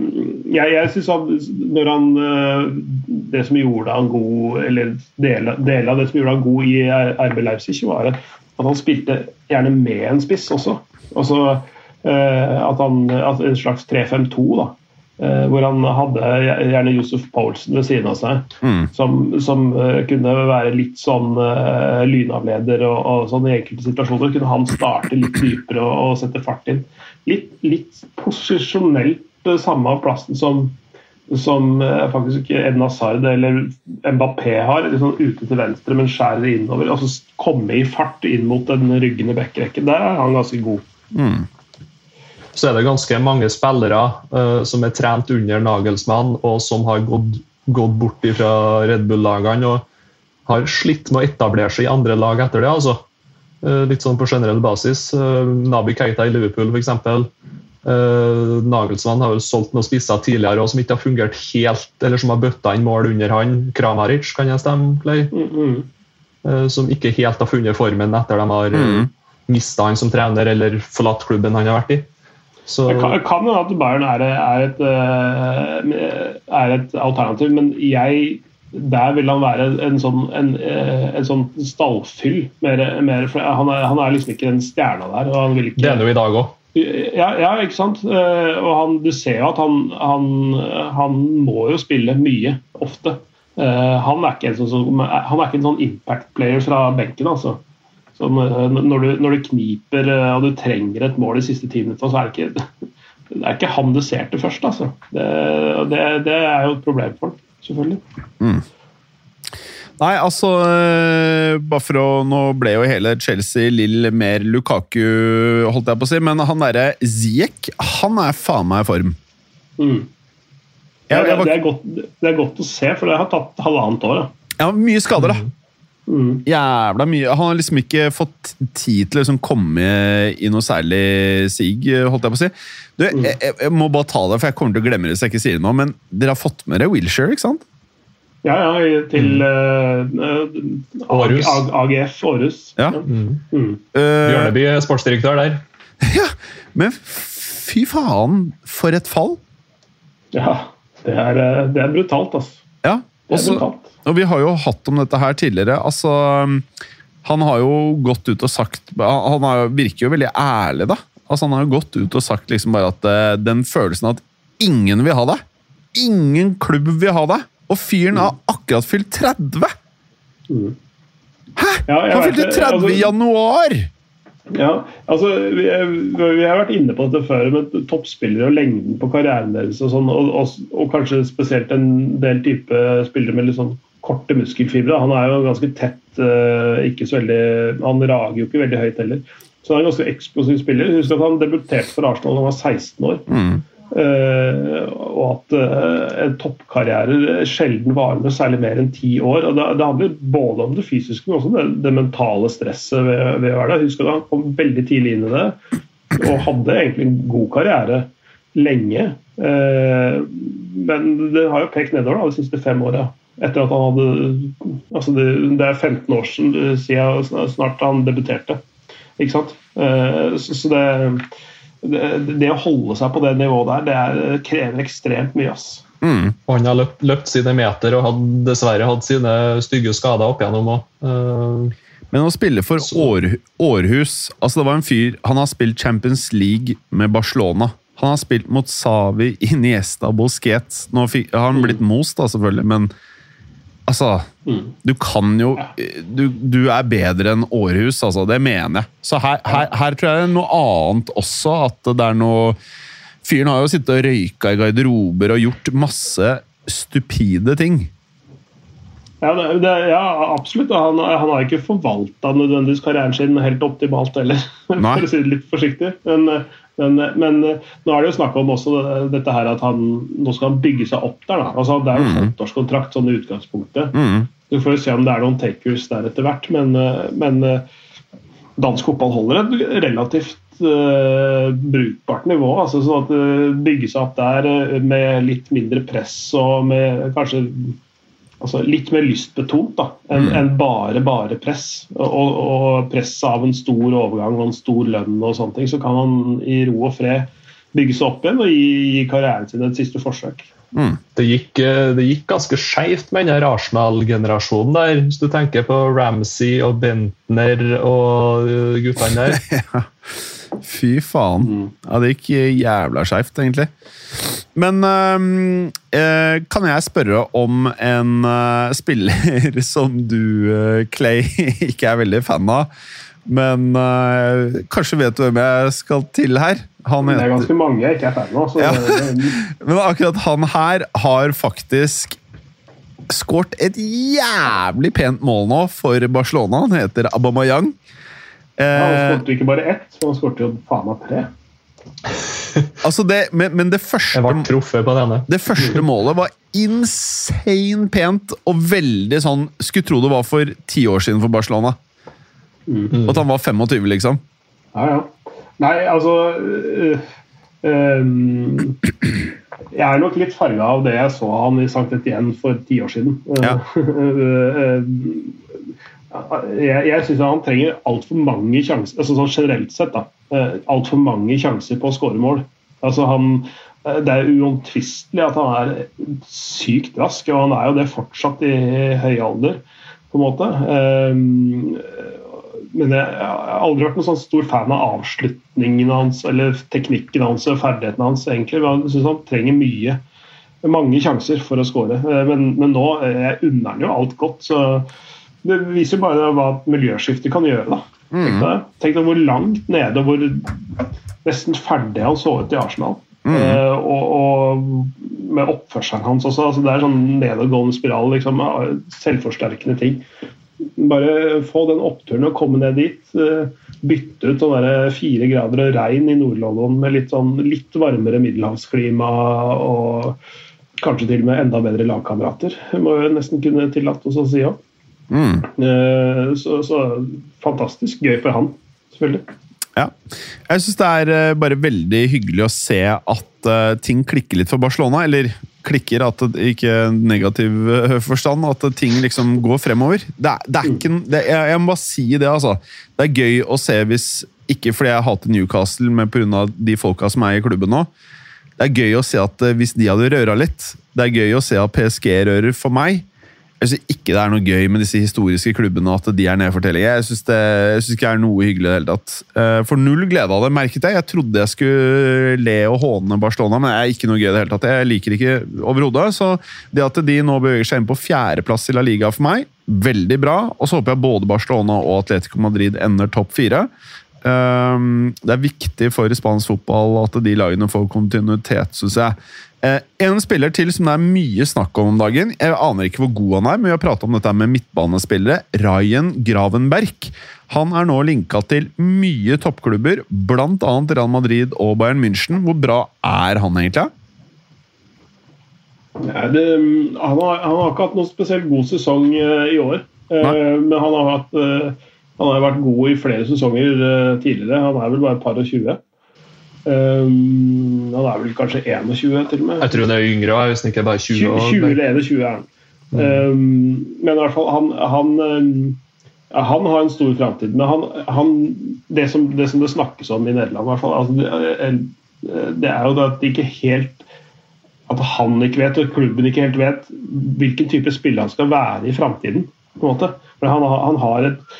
jeg jeg syns at når han uh, Det som gjorde han god, eller deler del av det som gjorde han god i RB Leipzig, var at, han spilte gjerne med en spiss også. Altså at han at En slags 3-5-2. da Eh, hvor han hadde gjerne Josef Poulsen ved siden av seg, mm. som, som uh, kunne være litt sånn lynavleder og, og, sånn i enkelte situasjoner. Kunne han starte litt dypere og, og sette fart inn. Litt, litt posisjonelt samme plassen som, som faktisk Edna Sard eller Mbappé har. Sånn ute til venstre, men skjærer innover. Altså komme i fart inn mot den ryggende backrekken. Der er han ganske god. Mm så er det ganske mange spillere uh, som er trent under Nagelsmann, og som har gått, gått bort fra Red Bull-lagene og har slitt med å etablere seg i andre lag etter det. altså. Uh, litt sånn på generell basis. Uh, Nabi Keita i Liverpool, f.eks. Uh, Nagelsmann har jo solgt noen spisser tidligere og som ikke har fungert helt, eller som har bøtta inn mål under han. Kramaric, kan jeg stemme, Clay? Mm -hmm. som ikke helt har funnet formen etter de har mm. mista han som trener eller forlatt klubben han har vært i. Så... Det kan, kan hende at Bayern er, er, et, eh, er, et, alternativ, men jeg der vil han være en sånn, en, eh, en sånn stallfyll. Mer, mer, han, er, han, er, liksom ikke den stjerna der. Ikke, det er han jo i dag òg. Ja, ja, ikke sant. Eh, og han, du ser jo at han, han, han må jo spille mye, ofte. Han er ikke en sånn, han er ikke en sånn impact player fra benken, altså. Som, eh, når, du, når, du, kniper eh, og du trenger et mål de siste ti minuttene, så er det ikke, det er ikke han du ser til først. Altså. Det, det, det, er jo et problem for ham, selvfølgelig. Mm. Nei, altså øh, Bare for å Nå ble jo hele Chelsea lill mer Lukaku, holdt jeg på å si, men han derre Ziek, han er faen meg i form. Mm. Ja, det, det, er godt, det er godt å se, for det har tatt halvannet år. Da. Ja, mye skader, da. Mm. Jævla mye. Han har liksom ikke fått tid til å liksom komme i noe særlig sig, holdt jeg på å si. Du, jeg, jeg, jeg må bare ta det, for jeg kommer til å glemme det hvis jeg ikke sier det nå, men dere har fått med dere Wilshere, ikke sant? Ja, ja, til uh, Aarhus. AG, AGF Aarhus. Ja. Mm. Mm. Eh, Bjørneby sportsdirektør der. ja. Men fy faen, for et fall! ja det, er, det er brutalt, altså. Ja, er også, brutalt. og vi har jo hatt om dette her tidligere. Altså, han har jo gått ut og sagt Han har, virker jo veldig ærlig, da. Altså, han har jo gått ut og sagt liksom bare at den følelsen at ingen vil ha deg. Ingen klubb vil ha deg! Og fyren har akkurat fylt 30! Mm. Hæ?! Ja, Han fylte det. 30 i Altså- januar! Ja, altså, vi, vi har vært inne på dette før, med toppspillere og lengden på karrieren deres. Og, sånn, og, og, og kanskje spesielt en del type spillere med litt sånn korte muskelfibre. Han er jo ganske tett, eh, ikke så veldig, han rager jo ikke veldig høyt heller. Så han er en ganske eksplosiv spiller. Husk at han debuterte for Arsenal da han var 16 år. Mm. Eh, og at eh, en toppkarriere sjelden varer noe særlig mer enn ti år. og Det, handler både om det fysiske, men også det, det mentale stresset ved, ved å være der. Husker han kom veldig tidlig inn i det og hadde egentlig en god karriere lenge. Eh, men det har jo pekt nedover da, de siste fem åra. Etter at han hadde altså det, det er 15 år siden, snart han debuterte. Ikke sant? Så det det, det å holde seg på det nivået der, det er, krever ekstremt mye. ass. Mm. Og han har løpt, løpt sine meter og hadde dessverre hatt sine stygge skader opp igjennom òg. Men å spille for Så- År, Århus altså Det var en fyr Han har spilt Champions League med Barcelona. Han har spilt mot Savi, Iniesta, Bosquet. Nå fikk, har han blitt most, da, selvfølgelig, men altså Mm. Du kan jo du, du er bedre enn Århus, altså. Det mener jeg. Så her, her, her tror jeg det er noe annet også. At det er noe Fyren har jo sittet og røyka i garderober og gjort masse stupide ting. Ja, det, det, ja absolutt. Han, han har ikke forvalta nødvendigvis karrieren sin helt optimalt heller, Nei. for å si det litt forsiktig. Men, men, men nå er det jo snakk om også dette her at han nå skal han bygge seg opp der. Da. Altså, det er jo en åtteårskontrakt sånn i utgangspunktet. Mm. Du får jo se om det er noen takers der etter hvert, men, men dansk fotball holder et relativt uh, brukbart nivå. Altså, sånn at det bygge seg opp der eh, med litt mindre press og med kanskje altså, litt mer lystbetont da, enn en bare bare press. Og, og press av en stor overgang og en stor lønn og sånne ting, så kan han i ro og fred bygge seg opp igjen og gi, gi karrieren sin et siste forsøk. Det gikk, eh, det gikk ganske skeivt med den Arsenal-generasjonen der. Hvis du tenker på Ramsey og Bentner og eh, guttene der. Fy faen. Ja, det gikk jævla skeivt, egentlig. Men eh, kan jeg spørre om en øh, spiller som du, øh, Clay, ikke er veldig fan av? Men eh, kanskje vet du hvem jeg skal til her? Han Det er ganske mange jeg ikke er fan av. Så Ja. Men akkurat han her har faktisk skåret et jævlig pent mål nå for Barcelona. Han heter Abamayang. Han Eh, skåret ikke bare ett, men han skåret jo faen meg tre. altså det, men, men det Jeg første ble truffet på denne. Det første målet var insane pent og veldig sånn Skulle tro det var for ti år siden for Barcelona. Mm. at han var 25, liksom. Ja, ja. Nei, altså øh, øh, Jeg er nok litt farga av det jeg så han i Sankt Etienne for ti år siden. Ja. jeg jeg syns han trenger altfor mange sjanser, altså sånn generelt sett, da. Altfor mange sjanser på å skåre mål. Altså han, det er uomtvistelig at han er sykt rask, og han er jo det fortsatt i høy alder, på en måte. Ehm, Men jeg har aldri vært noen sånn stor fan av avslutningen hans eller teknikken hans og ferdighetene hans. egentlig. men Jeg syns han trenger mye. Mange sjanser for å skåre. Men, men nå eh, jeg unner han jo alt godt. så Det viser jo bare hva miljøskiftet kan gjøre. da. Deg, tenk deg hvor langt nede og hvor nesten ferdig han så ut i Arsenal. Eh, og, og med oppførselen hans også. Altså, det er sånn nedadgående spiral. Liksom, selvforsterkende ting. Bare få den oppturen og komme ned dit. Eh, bytte ut sånn fire grader og regn i Nord-London med litt, sånn, litt varmere middelhavsklima og kanskje til og med enda bedre lagkamerater. Må jo nesten kunne tillate oss å si òg. Mm. Eh, så, så fantastisk gøy for han, selvfølgelig. Ja. Jeg syns det er eh, bare veldig hyggelig å se at uh, ting klikker litt for Barcelona. Eller klikker, at det ikke negativ forstand, at ting liksom går fremover. Det er, det er ikke, det, jeg, jeg, må bare si det, altså. Det er gøy å se hvis Ikke fordi jeg hater Newcastle, men pga. de folka som er i klubben nå. Det er gøy å se at hvis de hadde røra litt Det er gøy å se at PSG rører for meg. Jeg syns ikke det er noe gøy med disse historiske klubbene og at de er nedfortellinger. Jeg syns det, ikke det er noe hyggelig i det hele tatt. Eh, for null glede av det, merket jeg. Jeg trodde jeg skulle le og håne Barcelona, men det er ikke noe gøy i det hele tatt. Jeg liker ikke overhodet. Så det at de nå beveger seg inn på fjerdeplass i La Liga for meg, veldig bra. Og så håper jeg både Barcelona og Atletico Madrid ender topp fire. Eh, det er viktig for spansk fotball at de lagene får kontinuitet, syns jeg. Eh, en spiller til som det er mye snakk om om dagen. Jeg aner ikke hvor god han er, men vi har pratet om dette med midtbanespillere. Ryan Gravenberg. Han er nå linka til mye toppklubber, bl.a. Real Madrid og Bayern München. Hvor bra er han egentlig? Ja, det, han, har, han, har, ikke hatt noen spesielt god sesong uh, i år. Nei. men han har, hatt, han har vært god i flere sesonger tidligere. Han er vel bare et par og tjue. Um, han er vel kanskje 21 til og med. Jeg tror han er yngre hvis han ikke er bare 20. 20, 20 eller 21 er han. Mm. Um, men i hvert fall, han, han, ja, han har en stor framtid. Men han, han, det, som, det, som, det snakkes om i Nederland, i hvert fall, altså, det, det, er jo det at de ikke helt At han ikke vet, og klubben ikke helt vet, hvilken type spiller han skal være i framtiden. Han, han har et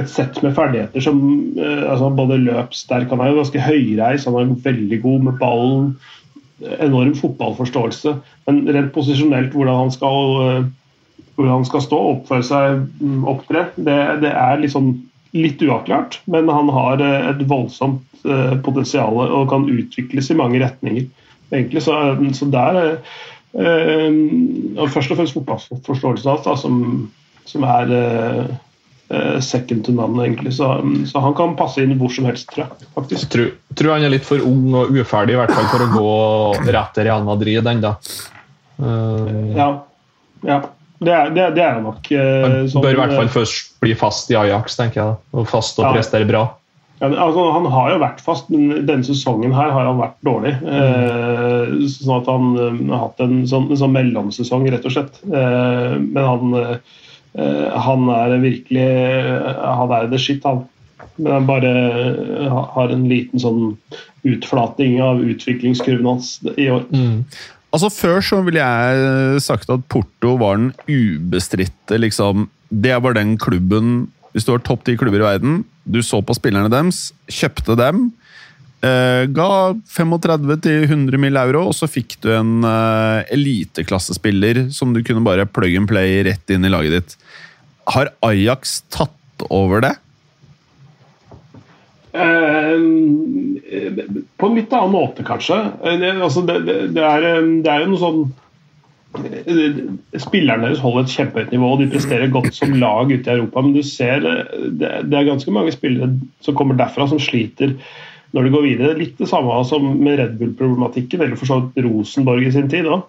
et sett med ferdigheter som eh, altså både løpssterk Han er jo ganske høyreis, han er veldig god med ballen. Enorm fotballforståelse. Men rent posisjonelt, hvordan han skal, eh, hvordan han skal stå oppføre seg, mm, opptre, det, det er liksom litt uavklart. Men han har eh, et voldsomt potensial og kan utvikles i mange retninger. Egentlig, så, så der og Først og fremst fotballforståelsen hans, som, som er second to none, egentlig. Så, så, han kan passe inn hvor som helst, tror jeg. faktisk. Jeg tror, tror, han er litt for ung og uferdig i hvert fall for å gå rett til Real Madrid ennå. Uh, ja. ja. Det er, det, det er nok. Uh, han sånn, bør i hvert fall først bli fast i Ajax, tenker jeg. Og fast og ja. prestere bra. Ja, altså, han har jo vært fast, men denne sesongen her har han vært dårlig. Uh, sånn at han har hatt en sånn, en sånn mellomsesong, rett og slett. men han Eh, han er virkelig Han er the shit, han. Men han bare eh, har en liten sånn utflating av utviklingskurven hans i år. Mm. Altså Før så ville jeg sagt at Porto var den ubestridte liksom, Det var den klubben Hvis du har topp ti klubber i verden, du så på spillerne deres, kjøpte dem Uh, ga 35-100 mill. euro, og så fikk du en uh, eliteklassespiller som du kunne bare plug and play rett inn i laget ditt. Har Ajax tatt over det? Uh, på en litt annen måte, kanskje. Det, altså, det, det, er, det er jo noe sånn Spillerne deres holder et kjempehøyt nivå og de presterer godt som lag ute i Europa, men du ser det, er ganske mange spillere som kommer derfra, som sliter når de går videre. Litt det samme som med Red Bull-problematikken, eller for så vidt Rosenborg i sin tid. òg.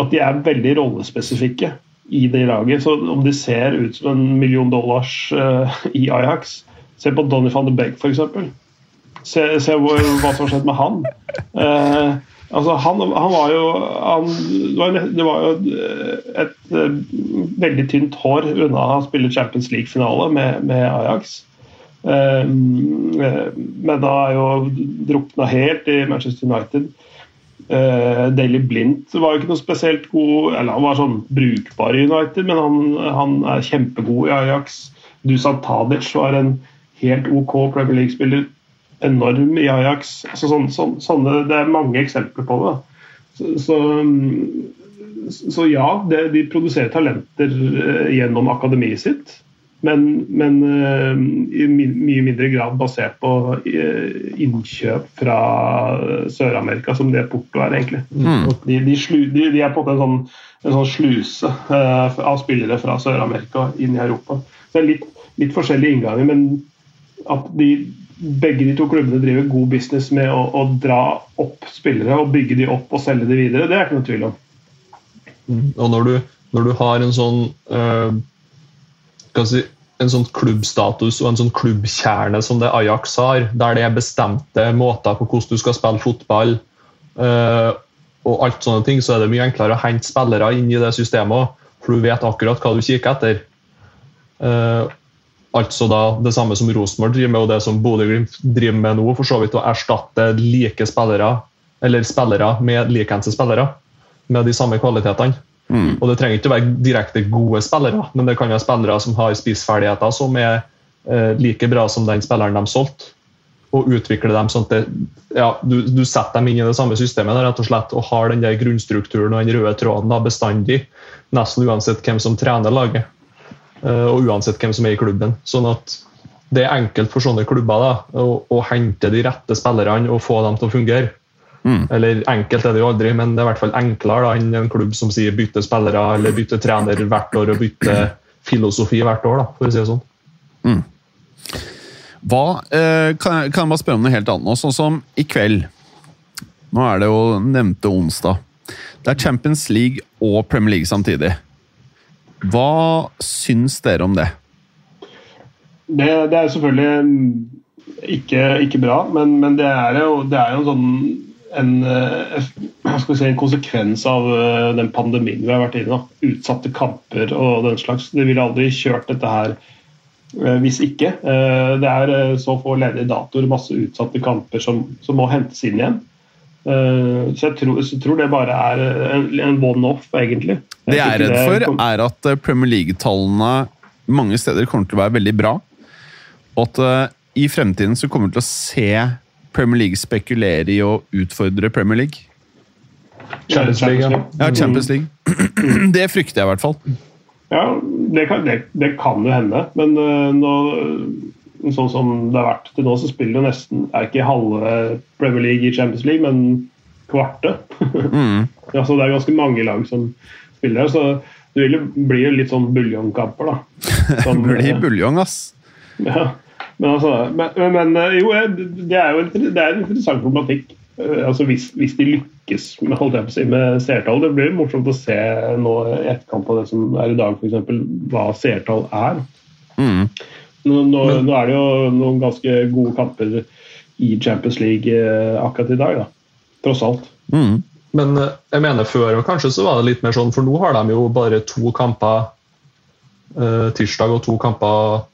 At de er veldig rollespesifikke i det laget. Så om de ser ut som en million dollars uh, i Ajax Se på Donny van de Beek, f.eks. Se, se hvor, hva som har skjedd med han. Uh, altså han, han, var jo han, Det var jo et, et, veldig tynt hår unna å spille Champions League-finale med, med Ajax. Ehm, eh, men da er jo drukna helt i Manchester United. Eh, Daily Blindt var jo ikke noe spesielt god eller Han var sånn brukbar i United, men han, han er kjempegod i Ajax. Dusan Tadic var en helt OK Premier League-spiller. Enorm i Ajax. Altså, sånn, sånn, sånne, det er mange eksempler på det. Så, så, så ja, det, de produserer talenter uh, gjennom akademiet sitt. Men, men uh, i mye mindre grad basert på uh, innkjøp fra Sør-Amerika, som det Porto er, egentlig. Mm. De, de, slu, de, de, er på en sånn, en sånn sluse uh, av spillere fra Sør-Amerika inn i Europa. Det er litt, litt forskjellige innganger, men at de, begge de to klubbene driver god business med å, å, dra opp spillere og bygge de opp og selge de videre, det er ikke noe tvil om. Mm. Og når du, når du har en sånn si, en sånn klubbstatus og en sånn klubbkjerne som det Ajax har, der det er bestemte måter på hvordan du skal spille fotball uh, og alt sånne ting, så er det mye enklere å hente spillere inn i det systemet for du vet akkurat hva du kikker etter. Uh, altså da det samme som Rosenborg driver med, og det som Bodø-Glimt driver med nå, for så vidt å erstatte like spillere eller spillere med likens spillere med de samme kvalitetene. Mm. Og Det trenger ikke å være direkte gode spillere, men det kan være spillere som har spissferdigheter som er eh, like bra som den spilleren de solgte. Og utvikle dem sånn at det, ja, du, du, setter dem inn i det samme systemet rett og slett, og har den der grunnstrukturen og den røde tråden da, bestandig. Nesten uansett hvem som trener laget, eh, og uansett hvem som er i klubben. Sånn at det er enkelt for sånne klubber da, å, å hente de rette spillerne og få dem til å fungere. Mm. Eller enkelt er det jo aldri, men det er i hvert fall enklere enn en klubb som sier bytte spillere eller bytte trener hvert år og bytte filosofi hvert år, da, for å si det sånn. Mm. Hva, eh, kan, jeg, kan, jeg, bare spørre om noe helt annet nå? Sånn som i kveld. Nå er det jo nevnte onsdag. Det er Champions League og Premier League samtidig. Hva syns dere om det? Det, det er selvfølgelig ikke, ikke bra, men, men det, er jo, det er jo en sånn en, eh, si, en, konsekvens av eh, den pandemien vi har vært inne i. Utsatte kamper og den slags. De ville aldri kjørt dette her eh, hvis ikke. Det er så få ledige datoer, masse utsatte kamper som, som må hentes inn igjen. Så jeg tror, så tror det bare er en, en one-off, egentlig. Jeg det jeg er redd for, er at Premier League-tallene mange steder kommer til å være veldig bra. Og at i fremtiden så kommer vi til å se Premier League spekulerer i å utfordre Premier League? Champions League, ja. ja Champions League. Det frykter jeg i hvert fall. Ja, det kan, det, det kan jo hende. Men uh, nå, sånn som det har vært til nå, så spiller jo nesten er ikke halve Premier League i Champions League, men kvarte. mm. altså, så det er ganske mange lag som spiller her. Så det vil jo bli litt sånn buljongkamper, da. Som, det blir buljong, ass. Ja. Men, altså, men, men eh, jo, det er jo en, det er en interessant problematikk. Eh, altså hvis, hvis, de lykkes med, holdt jeg på å si, med seertall. Det blir morsomt å se nå i etterkant av det som er i dag, f.eks. hva seertall er. Mm. Nå, nå, nå, er det jo noen ganske gode kamper i Champions League eh, akkurat i dag, da. Tross alt. Mm. Men jeg mener før kanskje så var det litt mer sånn, for nå har de jo bare to kamper eh, tirsdag og to kamper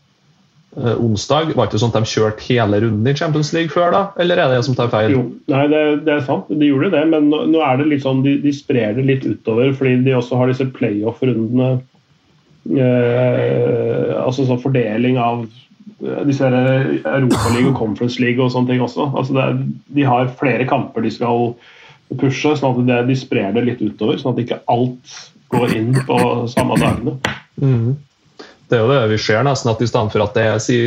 onsdag. Var ikke sånn at de kjørte hele runden i Champions League før, da? Eller er det jeg som tar feil? Jo, nei, det, det, er sant, de gjorde det, men nå, nå er det litt sånn, de, de, sprer det litt utover fordi de også har disse playoff-rundene. Eh, altså sånn fordeling av eh, disse Europaligaen og Conference League og sånne ting også. Altså er, de har flere kamper de skal pushe, sånn at det, de sprer det litt utover. Sånn at ikke alt går inn på samme dagene. Mm. Det er jo det vi ser nesten, at i stedet for at det er si,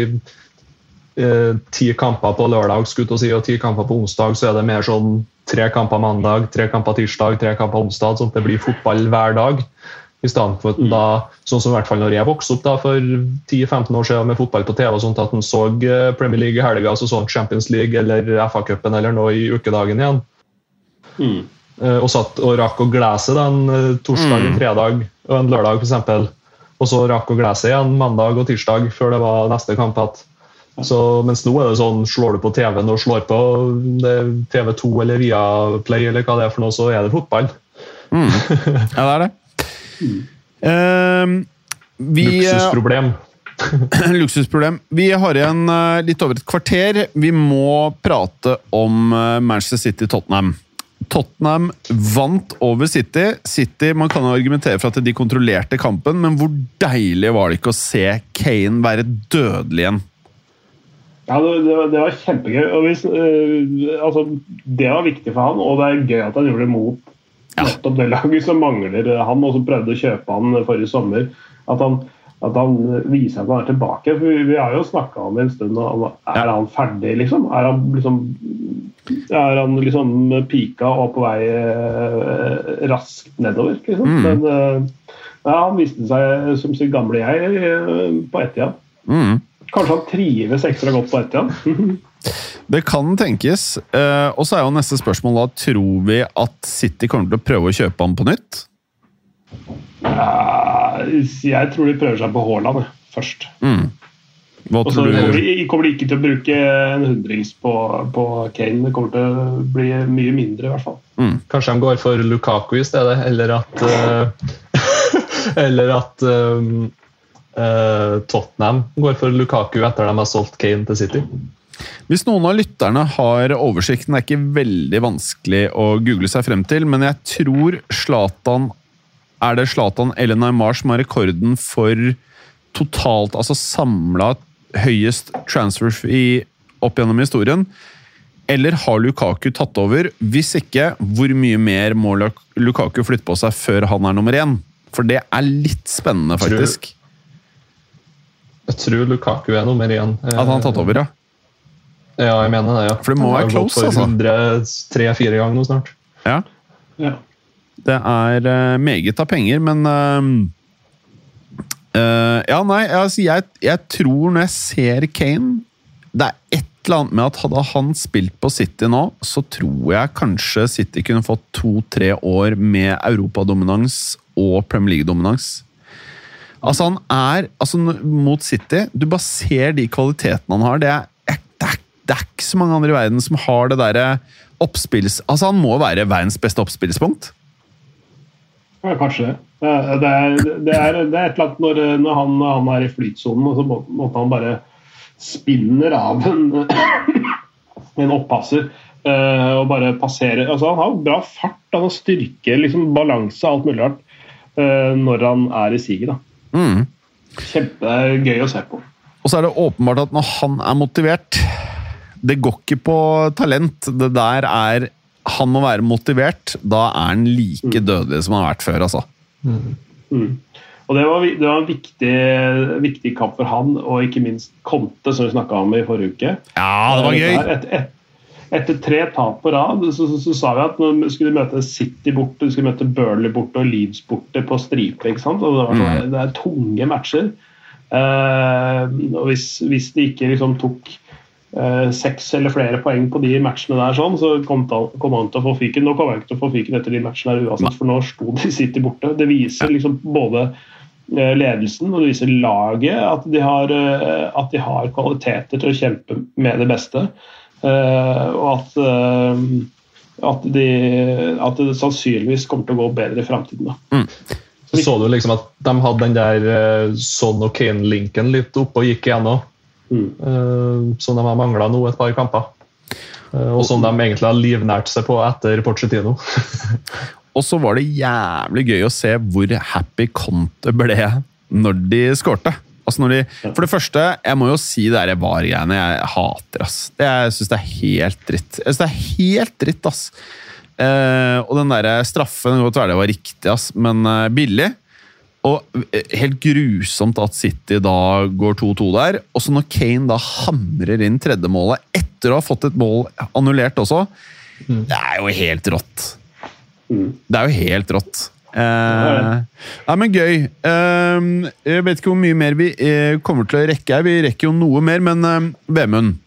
eh, ti kamper på lørdag si, og ti kamper på onsdag, så er det mer sånn tre kamper mandag, tre kamper tirsdag, tre kamper onsdag. sånn at det blir fotball hver dag. I for at mm. da, sånn som i hvert fall når jeg vokste opp da, for 10-15 år siden med fotball på TV, og sånt, at en så eh, Premier League i helga, så så Champions League eller FA-cupen eller noe i ukedagen igjen. Mm. Uh, og satt og rakk å glede seg en uh, torsdag, en mm. fredag og en lørdag, f.eks. Og så rakk å glede seg igjen mandag og tirsdag før det var neste kamp. Så, mens nå er det sånn, slår du på TV-en og slår på TV2 eller Viaplay, eller hva det er for noe, så er det fotball. Mm. Ja, det er det. Uh, vi, Luksusproblem. Luksusproblem. Vi har igjen uh, litt over et kvarter. Vi må prate om uh, Manchester City-Tottenham. Tottenham vant over City. City man kan argumentere for at de kontrollerte kampen, men hvor deilig var det ikke å se Kane være dødelig igjen? Ja, det, det, var, det var, kjempegøy. Hvis, uh, altså, det var viktig for han, og det er gøy at han gjorde det mot ja. nettopp det laget som mangler han, og som prøvde å kjøpe han forrige sommer. At han, at han viser at han er tilbake. For vi, vi har jo snakka om det en stund og Er han ferdig, liksom? Er han liksom er han liksom pika og på vei eh, raskt nedover, liksom? Mm. Men eh, ja, han viste seg som sitt gamle jeg eh, på Etian. Mm. Kanskje han trives ekstra godt på Etian? Det kan tenkes. Eh, og så er jo neste spørsmål da Tror vi at City kommer til å prøve å kjøpe ham på nytt? Ja, jeg tror de prøver seg på Haaland først. Mm. Hva Og så tror kommer du? de, kommer ikke til å bruke en hundrings på, på Kane. Det kommer til å bli mye mindre, i hvert fall. Kanskje de går for Lukaku i stedet, eller at eh, Eller at um, uh, Tottenham går for Lukaku etter de har solgt Kane til City. Hvis noen av lytterne har oversikten, det er ikke veldig vanskelig å google seg frem til, men jeg tror Zlatan Er det Zlatan eller Neymar som har rekorden for totalt, altså samla høyest transfer fee opp gjennom historien? Eller har Lukaku tatt over? Hvis ikke, hvor mye mer må Lukaku flytte på seg før han er nummer én? For det er litt spennende, faktisk. Jeg tror Lukaku er nummer én. At han har tatt over, ja. Ja, jeg mener det. ja. For det må være close, altså. Tre-fire ganger nå snart. ja. Ja. Det er eh, meget av penger, men eh, Ja, nei, altså, jeg, jeg tror når jeg ser Kane Det er et eller annet med at hadde han spilt på City nå, så tror jeg kanskje City kunne fått to-tre år med europadominans og Premier League-dominans. Altså, han er altså, Mot City Du bare ser de kvalitetene han har. Det er, det er, det er ikke så mange andre i verden som har det derre oppspills... Altså, han må være verdens beste oppspillspunkt. Ja, kanskje det. Det er, det er, det er et eller annet når, når han, han er i flytsonen, og så må, måtte han bare spinner av en, en oppasser eh, og bare passerer altså, Han har bra fart, han har styrke, liksom, balanse, alt mulig rart eh, når han er i siget. Mm. Kjempegøy å se på. Og så er det åpenbart at når han er motivert Det går ikke på talent. Det der er Han må være motivert. Da er han like dødelig som han har vært før, altså. Mm. Og Det var, det var en viktig, viktig kamp for han, og ikke minst Conte, som vi snakka om i forrige uke. Ja, det var gøy! Et, et, etter tre tap på rad så, så, så sa vi at når vi skulle møte City borte, vi skulle møte Burnley borte og Leeds borte på stripe. ikke sant? Og det, var sånn, det er tunge matcher. Uh, og hvis, hvis de ikke liksom tok eh, seks eller flere poeng på de matchene der, sånn, så kom, kom han til å få fyken. Nå kommer han ikke til å få fyken etter de matchene der uansett, for nå sto de City borte. Det viser liksom både eh, ledelsen og det viser laget at de har, eh, at de har kvaliteter til å kjempe med det beste. Eh, og at, eh, at, de, at det sannsynligvis kommer til å gå bedre i framtiden. Mm. Så så du liksom at de hadde den der Son og Kane-linken litt oppe og gikk igjennom. Mm. eh, som de har mangla nå et par kamper. Eh, og som de egentlig har livnært seg på etter Pochettino. Og så var det jævlig gøy å se hvor happy Conte ble når de skårte. Altså de, for det første, jeg må jo si det der VAR-greiene jeg hater. ass. Det, jeg syns det er helt dritt. Jeg synes det er helt dritt, ass. Eh, og den der straffen, godt være det var riktig, ass, men eh, billig. Og eh, helt grusomt at City da går 2-2 der. Og så når Kane da hamrer inn tredjemålet etter å ha fått et mål annullert også, det er jo helt rått. Mm. Det er jo helt rått. Eh, ja, men gøy. Eh, jeg vet ikke hvor mye mer vi eh, kommer til å rekke her. Vi rekker jo noe mer, men eh, Vemund.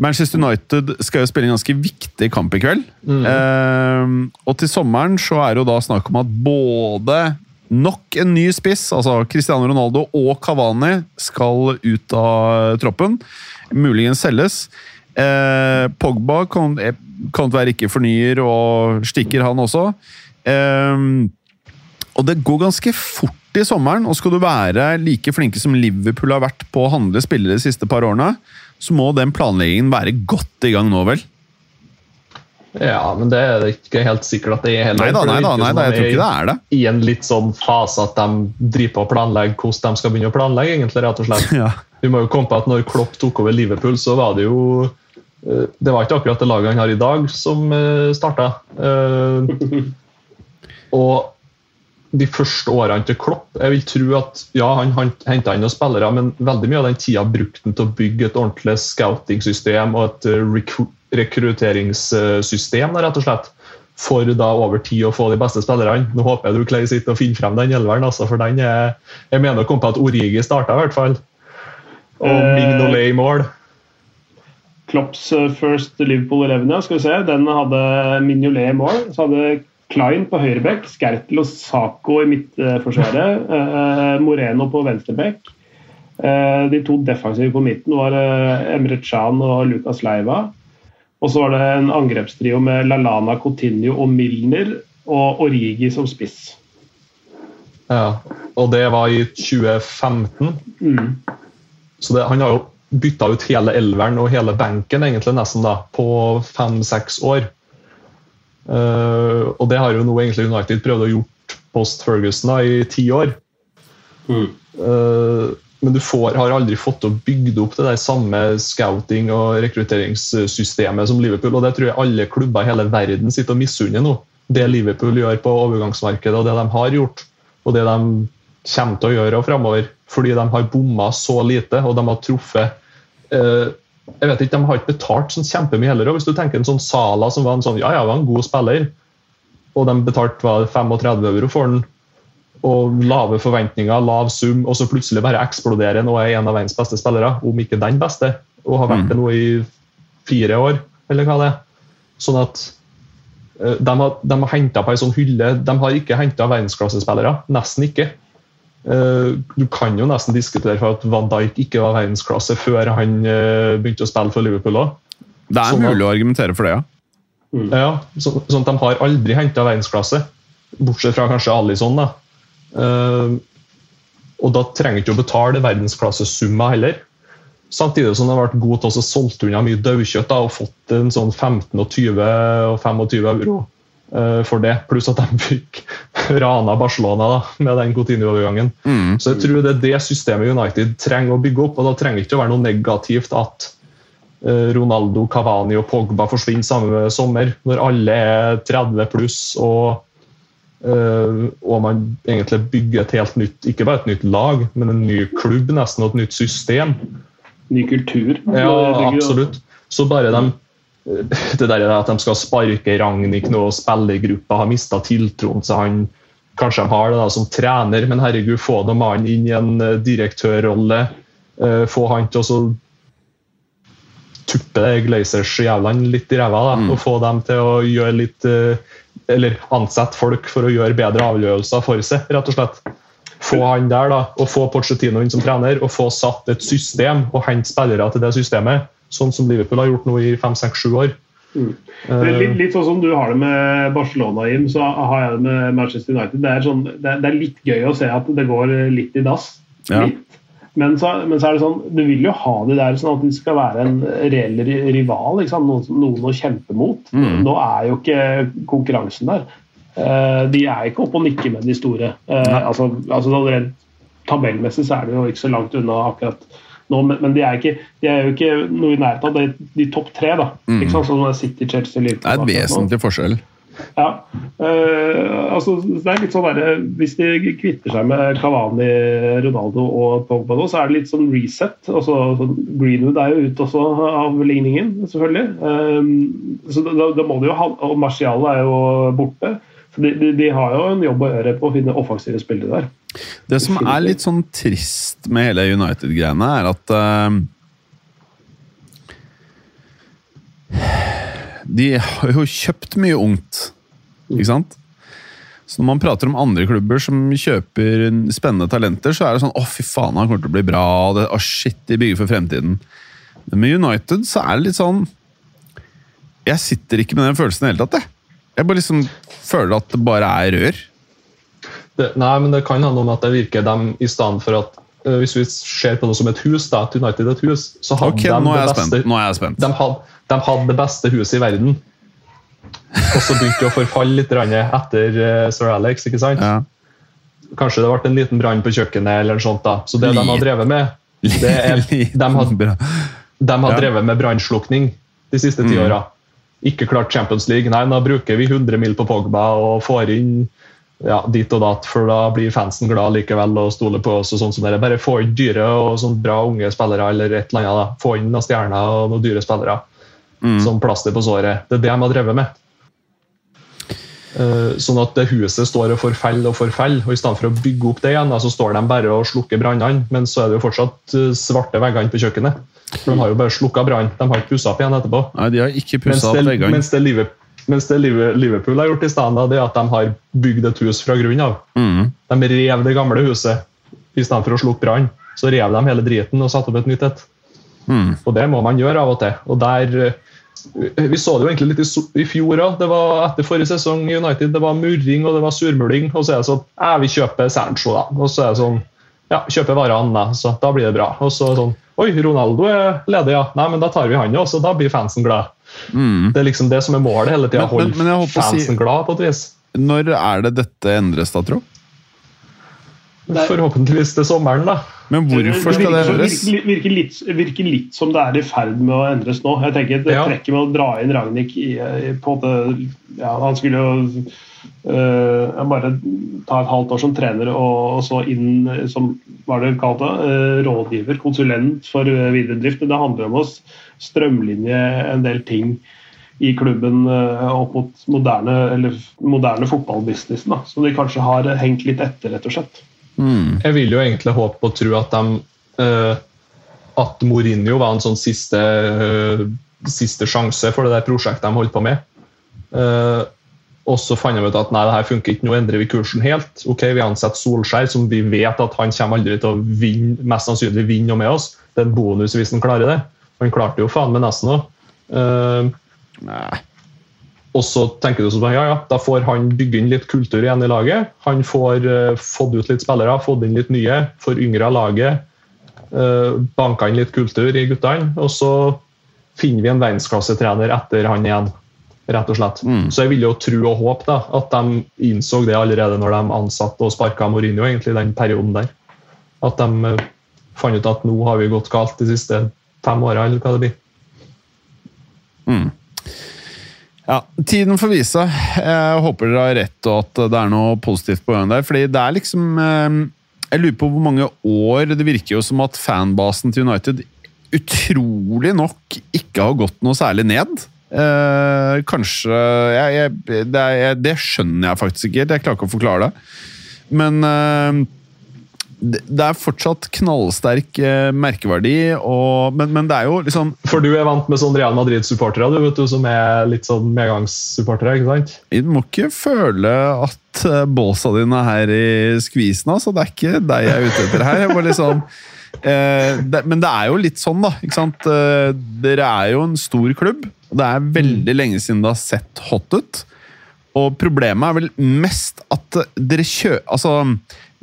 Manchester United skal jo spille en ganske viktig kamp i kveld. Eh, og til sommeren så er det jo da snakk om at både nok en ny spiss, altså Cristiano Ronaldo og Cavani, skal ut av troppen. Muligens selges. Eh, Pogba kan, eh, kan være ikke fornyer og stikker, han også. Eh, og det går ganske fort i sommeren, og skal du være like flinke som Liverpool har vært på å handle spillere de siste par årene, så må den planleggingen være godt i gang nå, vel? Ja, men det er ikke helt sikkert at det er heller. Nei da, nei da, nei da jeg tror er ikke det er det. I en litt sånn fase at de driver på å planlegge hvordan de skal begynne å planlegge, egentlig, rett og slett. Ja. Vi må jo komme på at når Klopp tok over Liverpool, så var det jo eh, Det var ikke akkurat det laget han har i dag, som starta. Og de første årene til Klopp. Jeg vil tro at ja, han, han henta inn noen spillere, men veldig mye av den tida brukte han til å bygge et ordentlig scouting-system og et uh, rekrutteringssystem, rett og slett. For da over tid å få de beste spillerne. Nå håper jeg du Clay, sitter og finner frem den elveren, altså, for den er Jeg mener å komme på at Origi starta, i hvert fall. Og Eh, Mignolet i mål. Klopps eh, first Liverpool 11, ja, skal vi se. Den hadde Mignolet i mål. Så hadde Klein på høyreback, Skertel og Saco i midtforsvaret. eh, Moreno på venstreback. Eh, de to defensive på midten var eh, Emre Can og Lucas Leiva. Og så var det en angrepstrio med Lalana, Coutinho og Milner og Origi som spiss. Ja. Og det var i 2015. Mm. Så det, han har jo bytta ut hele elveren og hele benken egentlig nesten da, på fem-seks år. Eh, og det har jo nå egentlig United prøvd å gjort post Ferguson da, i ti år. Mm. Uh, men du får, har aldri fått å bygge opp det der samme scouting- og rekrutteringssystemet som Liverpool. og Det tror jeg alle klubber i hele verden sitter og misunner nå. Det Liverpool gjør på overgangsmarkedet, og det de har gjort, og det de kommer til å gjøre framover. Fordi de har bomma så lite, og de har truffet eh, jeg vet ikke, De har ikke betalt sånn kjempemye heller. og Hvis du tenker en sånn Sala som var en sånn, ja, ja, var en god spiller, og de betalte var 35 euro for den, og lave forventninger, lav sum, og så plutselig bare eksploderer han og er en av verdens beste spillere, om ikke den beste, og har vært det nå i fire år, eller hva det er. Sånn at eh, de har, de har henta på ei sånn hylle De har ikke henta verdensklassespillere. Nesten ikke. Eh, Du kan jo nesten diskutere for at Van Dijk ikke var verdensklasse før han eh, begynte å spille for Liverpool òg. Det er Sånn at- mulig å argumentere for det, ja. Ja, så, sånn at De har aldri henta verdensklasse, bortsett fra kanskje Alison. da. Uh, og da trenger ikke å betale verdensklassesummer heller. Samtidig som de har vært gode til å solgt unna mye daukjøtt og fått en sånn 15 og 20 og 25 euro for det. Pluss at de fikk rana Barcelona da, med den Coutinho-overgangen. Mm. Så jeg tror det er det systemet United trenger å bygge opp. og Da trenger det ikke å være noe negativt at eh, Ronaldo, Cavani og Pogba forsvinner samme sommer, når alle er 30 pluss og, eh, og man egentlig bygger et helt nytt ikke bare et nytt lag, men en ny klubb nesten, og et nytt system. Ny kultur. Ja, absolutt. Så bare de det der at de skal sparke Ragnhild nå, og spillergruppa har mista tiltroen til han. Kanskje de har det da som trener, men herregud, få da mannen inn i en eh, direktørrolle. eh, Få han til å tuppe Glazers jævlene litt i ræva Mm. og få dem til å gjøre litt eh, Eller ansette folk for å gjøre bedre avgjørelser for seg, rett og slett. Få han der da, og få Pochettino inn som trener, og få satt et system og hente spillere til det systemet. Sånn som Liverpool har gjort nå i fem, seks, sju år. Mm. Eh, Litt, litt sånn som du har det med Barcelona, Jim, så har jeg det med Manchester United. Det er, sånn, det er, det er litt gøy å se at det går litt i dass. Ja. Litt. Men, så, men så er det sånn, du vil jo ha det der sånn at de skal være en reell rival. Ikke sant? Noen, noen å kjempe mot. Mm. Nå er jo ikke konkurransen der. Eh, de er ikke oppe og nikker med de store. Eh, altså, altså rent Tabellmessig så er det jo ikke så langt unna akkurat nå, men, men de, er ikke, de er jo ikke noe i nærheten av de, de topp tre. da. Mm. Ikke sant? Sånn City, Chelsea, Liverpool. Det er et vesentlig nå. forskjell. Ja. Uh, altså, det er litt sånn der, Hvis de kvitter seg med Cavani, Ronaldo og Pogba nå, så er det litt sånn reset. Altså, sånn, Greenwood er jo ute også av ligningen, selvfølgelig. Um, så da, da må de jo ha, Og Marcial er jo borte. Så de, de, de har jo en jobb å gjøre på å finne offensive spillere der. Det som er litt sånn trist med hele United-greiene, er at uh, De har jo kjøpt mye ungt, ikke sant? Så når man prater om andre klubber som kjøper spennende talenter, så er det sånn Å, fy faen, han kommer til å bli bra. og Det, oh, shit, de bygger for fremtiden. Men med United så er det litt sånn Jeg sitter ikke med den følelsen i det hele tatt, jeg. Jeg bare liksom føler at det bare er rør. Det, nei, men det kan handle om at det virker dem i stedet for at uh, Hvis vi ser på det som et hus, da, at United et hus, så hadde okay, de nå det beste. Nå er jeg spent. de hadde, de hadde det beste huset i verden. Og så begynte det å forfalle litt etter uh, Sir Alex. ikke sant? Ja. Kanskje det ble en liten brann på kjøkkenet. eller noe sånt da. Så det de har drevet med, det er, de har, de har drevet med brannslukning de siste ti Mm. åra. Ikke klart Champions League. Nei, da bruker vi 100 mil på Pogba og får inn ja, dit og datt, for da blir fansen glad likevel og stoler på oss. og sånn som det. Bare få inn dyre og sånn bra unge spillere, eller et eller annet. da. Få inn noen stjerner og noen dyre spillere Mm. som plaster på såret. Det er det de har drevet med. Uh, Sånn at det huset står og forfaller og forfaller, og i stedet for å bygge opp det igjen, da, så står de bare og slukker brannene, men så er det jo fortsatt eh, svarte veggene på kjøkkenet. For De har jo bare slukka brannen. de har ikke pussa opp igjen etterpå. Nei, de har ikke Mens opp det, veggene. mens, det Liverpool, mens det Liverpool har gjort i stedet, det er at de har bygd et hus fra grunnen av. Mm. De rev det gamle huset i stedet for å slukke brann. Så rev de hele driten og satte opp et nytt et. Mm. Og det må man gjøre av og til. Og der eh, Vi så det jo egentlig litt i, fjor òg. Det var etter forrige sesong i United. Det var murring og det var surmuling. Og så er det sånn Ja, vi kjøper Sancho, da. Og så er det sånn Ja, kjøper varene. Så da blir det bra. Og så sånn Oi, Ronaldo er ledig, ja. Nei, men da tar vi han jo, så da blir fansen glad. Mm. Det er liksom det som er målet hele tida. Holde holdt si- fansen glad, på et vis. Når er det dette endres, da, tro? Nei. Forhåpentligvis til sommeren, da. Men hvorfor skal det virker, endres? virker, virker, litt, virker litt som det er i ferd med å endres nå. Jeg tenker Det Ja. trekker med å dra inn Ragnhild i, i på det, ja, Han skulle jo øh, bare ta et halvt år som trener og, og så inn eh, som hva det kalt øh, rådgiver, konsulent for øh, videre drift. Det handler om å strømlinje en del ting i klubben opp mot moderne, eller moderne fotballbusinessen, som de kanskje har hengt litt etter, rett og slett. Mm. Jeg vil jo egentlig håpe og tro at de eh, At Mourinho var en sånn siste, eh, siste sjanse for det der prosjektet de holdt på med. Eh, og så fant de ut at nei, det her funker ikke, nå endrer vi kursen helt. Ok, Vi ansetter Solskjær, som vi vet at han kommer aldri til å vinne, mest sannsynlig vinne noe med oss. Det er en bonus hvis han klarer det. Han klarte jo faen meg nesten òg. Nei. Og så tenker du sånn, ja, ja, da får han bygge inn litt kultur igjen i laget. Han får uh, fått ut litt spillere, fått inn litt nye, får yngre av laget. Uh, banka inn litt kultur i guttene. Og så finner vi en verdensklassetrener etter han igjen. Rett og slett. Mm. Så jeg vil jo tro og håpe da, at de innså det allerede når de ansatte og sparka Mourinho egentlig den perioden der. At de uh, fant ut at nå har vi gått galt de siste fem åra, eller hva det blir. Mm. Ja, Tiden får vise. Jeg håper dere har rett, og at det er noe positivt på gang der. Fordi det er liksom eh, Jeg lurer på hvor mange år Det virker jo som at fanbasen til United utrolig nok ikke har gått noe særlig ned. Eh, kanskje jeg, jeg, det, er, jeg, det skjønner jeg faktisk ikke helt. Jeg klarer ikke å forklare det. Men uh, det, det er fortsatt knallsterk uh, merkeverdi, og, men, men det er jo liksom For du er vant med sånn Real Madrid-supportere, du vet du, som er litt sånn medgangssupportere, ikke sant? Du må ikke føle at båsa dine er her i skvisen, altså. Det er ikke deg jeg er ute etter her. Jeg bare liksom, eh, det, men det er jo litt sånn, da. ikke sant? Dere er jo en stor klubb. Og Det er veldig lenge siden det har sett hot ut. Og problemet er vel mest at dere kjøper Altså,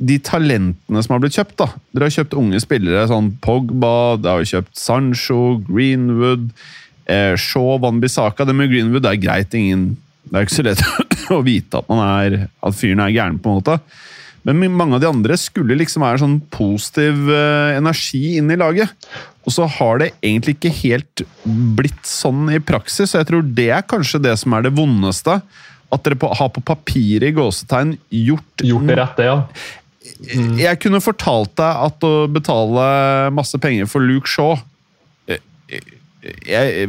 de talentene som har blitt kjøpt, da. Dere har kjøpt unge spillere, sånn Pogba, dere har kjøpt Sancho, Greenwood, eh, Shaw, Van Bissaka. Det med Greenwood er greit, ingen Det er ikke så lett å vite at, man er, at fyren er gæren, på en måte. Men mange av de andre skulle liksom være sånn positiv eh, energi inn i laget. Og så har det egentlig ikke helt blitt sånn i praksis, og jeg tror det er kanskje det som er det vondeste. At dere på, har på papiret i gåsetegn gjort Gjort det rette, ja. Jeg kunne fortalt deg at å betale masse penger for Luke Shaw jeg,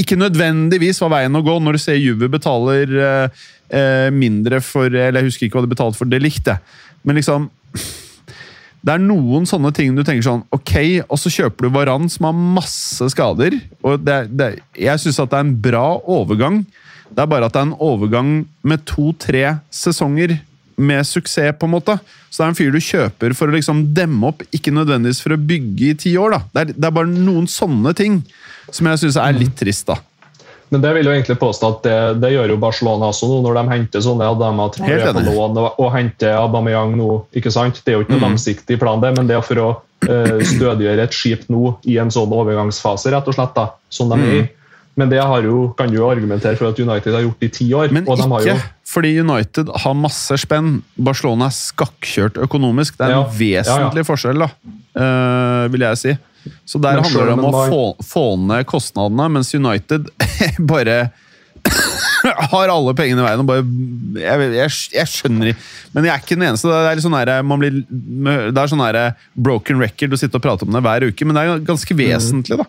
Ikke nødvendigvis var veien å gå når du ser Juve betaler eh, eh, mindre for Eller jeg husker ikke hva de betalte for det likte Men liksom det er noen sånne ting du tenker sånn Ok, og så kjøper du Varan som har masse skader. Og det, det, jeg syns at det er en bra overgang. Det er bare at det er en overgang med to-tre sesonger med suksess, på en måte. Så det er en fyr du kjøper for å liksom demme opp, ikke nødvendigvis for å bygge i ti år. da. Det er, det er bare noen sånne ting som jeg syns er litt trist, da. Men det vil jo egentlig påstå at det, det gjør jo Barcelona også nå, når de henter sånne og de har tre på lån og, henter Aubameyang nå. ikke sant? Det er jo ikke noe langsiktig plan, det, men det er for å uh, stødiggjøre et skip nå i en sånn overgangsfase, rett og slett, da, som de er i. Men det har jo, kan du jo argumentere for at United har gjort i ti år. Men og de har ikke jo, fordi United har masse spenn. Barcelona er skakkjørt økonomisk. Det er en Ja. vesentlig forskjell, da, uh, vil jeg si. Så der Men handler det om å om få, få ned kostnadene, mens United bare har alle pengene i veien og bare jeg, jeg, jeg skjønner ikke Men jeg er ikke den eneste. Det er, sånn her, man blir, det er sånn her broken record å sitte og prate om det hver uke, men det er ganske vesentlig, da.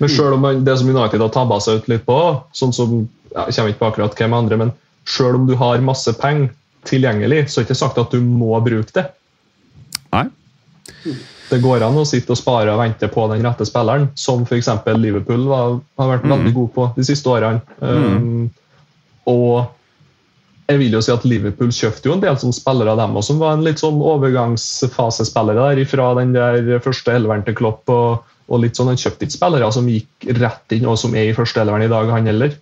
Men selv om man, det som United har tabba seg ut litt på, sånn som jeg kommer ikke på akkurat hvem andre, men selv om du har masse penger tilgjengelig, så er det ikke sagt at du må bruke det. Nei. Det går an å sitte og spare og vente på den rette spilleren, som f.eks. Liverpool var, har vært veldig god på de siste årene. Mm. Um, og jeg vil jo si at Liverpool kjøpte jo en del som spillere av dem, og som var en litt sånn overgangsfasespillere der, fra den der første elveren til Klopp. og, og litt sånn, Han kjøpte ikke spillere som gikk rett inn, og som er i første elveren i dag, han heller.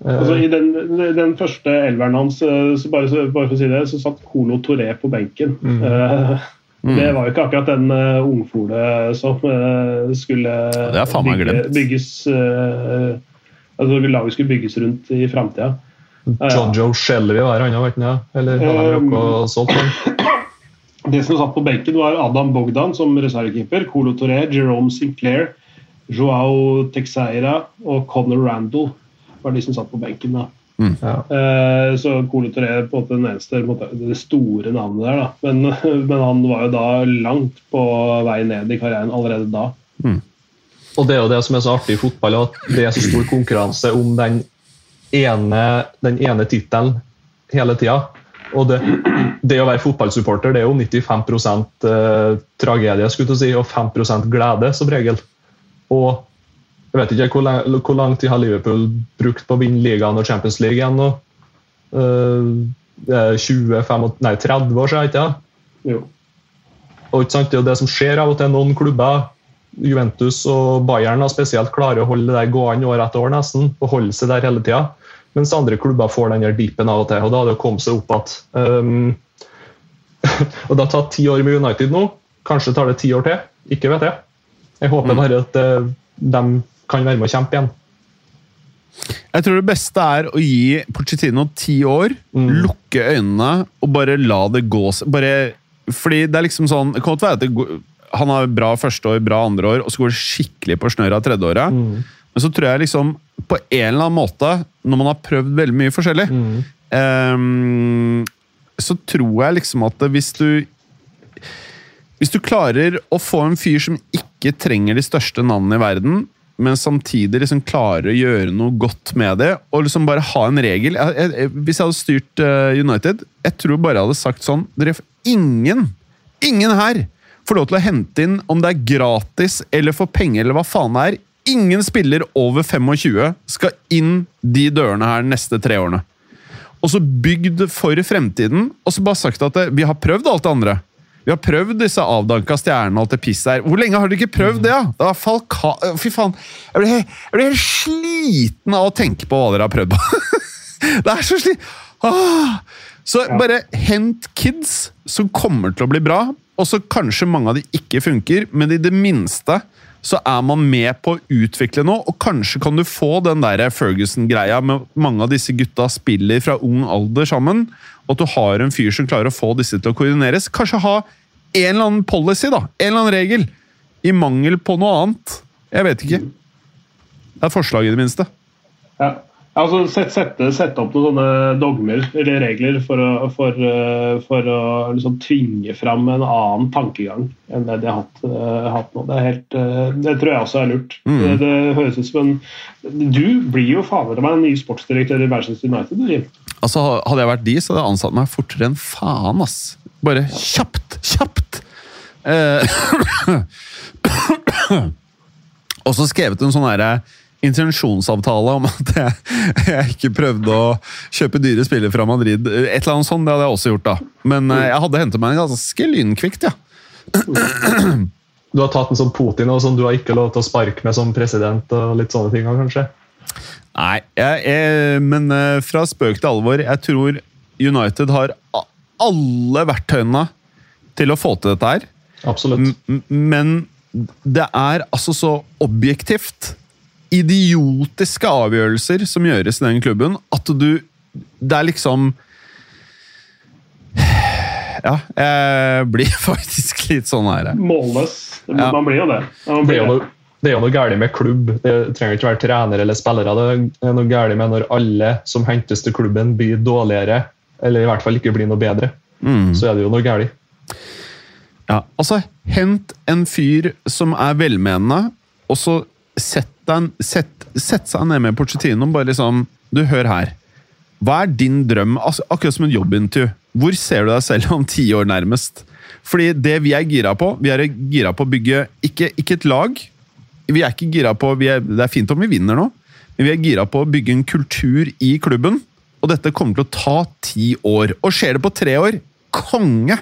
Altså, I den, den, første elveren hans, eh, så bare, bare, for å si det, så satt Colo Toré på benken. Mm. Uh, Mm. Det var jo ikke akkurat den uh, ungfole som uh, skulle bygge, bygges uh, altså Laget skulle bygges rundt i framtida. John Joe Shellery var han, vet du? Eller har de noe sånt? Det som satt på benken, var Adam Bogdan som reservekeeper, Colo Toré, Jerome Sinclair, Joao Texeira og Conor Randall var de som satt på benken. da. Mm. Ja. Uh, så Colo Toré er på en måte den det store navnet der. da. Men, men, han var jo da langt på vei ned i karrieren allerede da. Mm. Og Det er jo det som er så artig i fotball, at det er så stor konkurranse om den ene, den ene tittelen hele tida. Og det, det, å være fotballsupporter det er jo 95 eh, tragedie skulle du si, og 5% glede, som regel. Og jeg vet ikke hvor lang, hvor lang, tid har Liverpool brukt på å vinne ligaen og Champions League igjen nå? Uh, det er 20, nei, 30 år siden, ikke Jo. Og ikke sant, Det er jo det som skjer av og til. Noen klubber, Juventus og Bayern, har spesielt klarer å holde det der gående år etter år nesten, og holde seg der hele tida. Mens andre klubber får den der dippen av og til. og Da har det kommet seg opp igjen. Um, og det har tatt ti år med United nå. Kanskje tar det ti år til. Ikke vet jeg. Jeg håper mm. bare at uh, de kan være med å kjempe igjen. Jeg tror det beste er å gi Pochettino ti år, mm. lukke øynene og bare la det gå bare, Fordi det er liksom sånn det kan være at går, Han har bra første år, bra andre år, og så går det skikkelig på snøret av tredje året. Mm. Men så tror jeg liksom, på en eller annen måte, når man har prøvd veldig mye forskjellig mm. um, Så tror jeg liksom at hvis du Hvis du klarer å få en fyr som ikke trenger de største navnene i verden, men samtidig liksom klarer å gjøre noe godt med det. Og liksom bare ha en regel. Jeg, jeg, hvis jeg hadde styrt uh, United, jeg tror bare jeg hadde sagt sånn dere, Ingen, ingen her får lov til å hente inn om det er gratis eller for penger eller hva faen det er. Ingen spiller over 25 skal inn de dørene her de neste tre årene. Og så bygd for fremtiden, og så bare sagt at det, vi har prøvd alt det andre. Vi har prøvd disse avdanka stjernene og alt det pisset her. Hvor lenge har du ikke prøvd det? da? Det var Falka... Fy faen. Jeg blir, helt, jeg blir, helt sliten av å tenke på hva dere har prøvd på. det er så slit... Ah. Så bare hent kids som kommer til å bli bra, og så kanskje mange av de ikke funker, men i det minste så er man med på å utvikle noe, og kanskje kan du få den der Ferguson-greia med mange av disse gutta spiller fra ung alder sammen, og at du har en fyr som klarer å få disse til å koordineres. Kanskje ha en eller annen policy, da. En eller annen regel. I mangel på noe annet. Jeg vet ikke. Det er forslag, i det minste. Ja. Altså, sette, sette, opp noen sånne dogmer eller regler for å, for, eh, for å liksom tvinge fram en annen tankegang enn det de har hatt, uh, hatt nå. Det, helt, uh, det, tror jeg også er lurt. Mm. Det, det, høres ut som en Du blir jo fader meg en ny sportsdirektør i Manchester United. Jim. Altså, Hadde jeg vært de, så hadde jeg ansatt meg fortere enn faen. ass. Bare kjapt! Kjapt! Uh, og så skrevet en sånn herre intensjonsavtale om at jeg, jeg, ikke prøvde å kjøpe dyre spillere fra Madrid. Et eller annet sånt, Det hadde jeg også gjort, da. Men eh, jeg hadde hentet meg en ganske lynkvikt, ja. Du har tatt en sånn Putin og sånn du har ikke lov til å sparke med som president og litt sånne ting, kanskje? Nei, jeg, jeg, men eh, fra spøk til alvor. Jeg tror United har alle verktøyene til å få til dette her. Absolutt. M men det er altså så objektivt idiotiske avgjørelser som gjøres i den klubben, at du Det er liksom Ja, jeg blir faktisk litt sånn her. Målløs. Man blir jo det. Man blir det, er jo, det er jo noe galt med klubb. Det trenger ikke være trener eller spillere. Det er noe galt med når alle som hentes til klubben, blir dårligere, eller i hvert fall ikke blir noe bedre. Mm. Så er det jo noe galt. Ja, altså, hent en fyr som er velmenende, og så sett, deg, sett, sett seg ned med Pochettino bare liksom Du, hør her. Hva er din drøm? Altså, akkurat som en jobbintervju. Hvor ser du deg selv om ti år, nærmest? Fordi det vi er gira på, vi er gira på å bygge ikke, ikke et lag. Vi er ikke gira på, er, Det er fint om vi vinner nå, men vi er gira på å bygge en kultur i klubben. Og dette kommer til å ta ti år. Og skjer det på tre år, konge!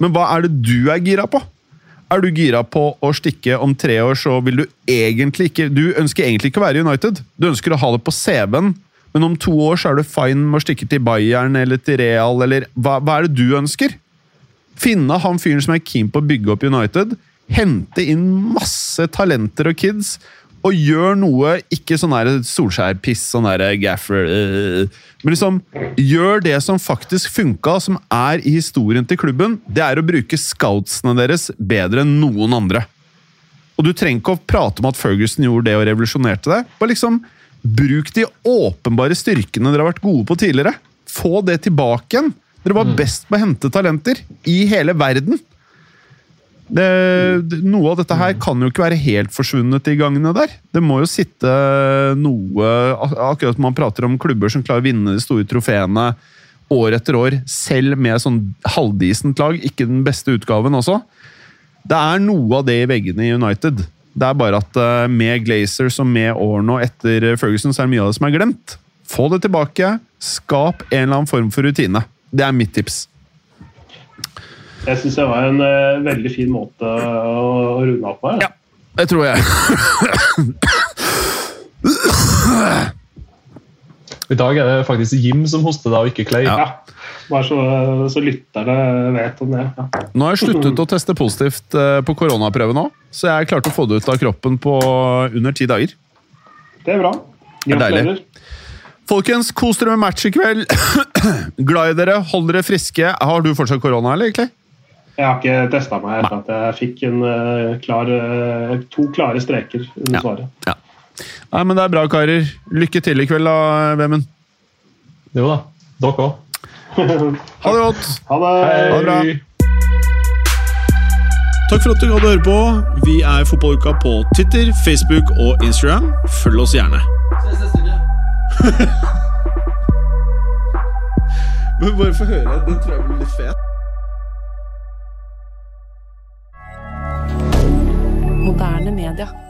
Men hva er det du er gira på? Er du gira på å stikke om tre år, så vil du egentlig ikke Du ønsker egentlig ikke å være i United. Du ønsker å ha det på CV-en, men om to år så er du fine med å stikke til Bayern eller til Real, eller hva, hva er det du ønsker? Finne han fyren som er keen på å bygge opp United, hente inn masse talenter og kids, og gjør noe Ikke sånn Solskjær-piss, sånn der gaffer øh. Men liksom, gjør det som faktisk funka, som er i historien til klubben. Det er å bruke scoutsene deres bedre enn noen andre. Og du trenger ikke å prate om at Ferguson gjorde det og revolusjonerte det. Bare liksom, Bruk de åpenbare styrkene dere har vært gode på tidligere. Få det tilbake igjen. Dere var best på å hente talenter i hele verden. Det, noe av dette her kan jo ikke være helt forsvunnet i gangene der. Det må jo sitte noe Akkurat som man prater om klubber som klarer å vinne de store trofeene år etter år, selv med sånn halvdisent lag, ikke den beste utgaven også. Det er noe av det i veggene i United. Det er bare at uh, med Glazers og med Orno etter Ferguson, så er det mye av det som er glemt. Få det tilbake. Skap en eller annen form for rutine. Det er mitt tips. Jeg syns det var en uh, veldig fin måte å, å runde av på. Ja, det tror jeg. I dag er det faktisk Jim som hoster, deg, og ikke Clay. Ja. Bare så, så lytterne vet om det. Ja. Nå har jeg sluttet å teste positivt eh, på koronaprøve nå, så jeg klarte å få det ut av kroppen på under ti dager. Det er bra. Gratulerer. Folkens, kos dere med match i kveld. Glad i dere, hold dere friske. Har du fortsatt korona, eller egentlig? Jeg har ikke testa meg etter at jeg fikk en, uh, klar, uh, to klare streker under Ja. svaret. Ja. Nei, men det er bra, karer. Lykke til i kveld, da, Vemund. Jo da. Dere òg. Ha det godt! Ha det! Ha det bra. Takk for at du gadd å høre på. Vi er Fotballuka på Twitter, Facebook og Instagram. Følg oss gjerne. Men bare få høre. Den tror jeg blir litt fet. Moderne media.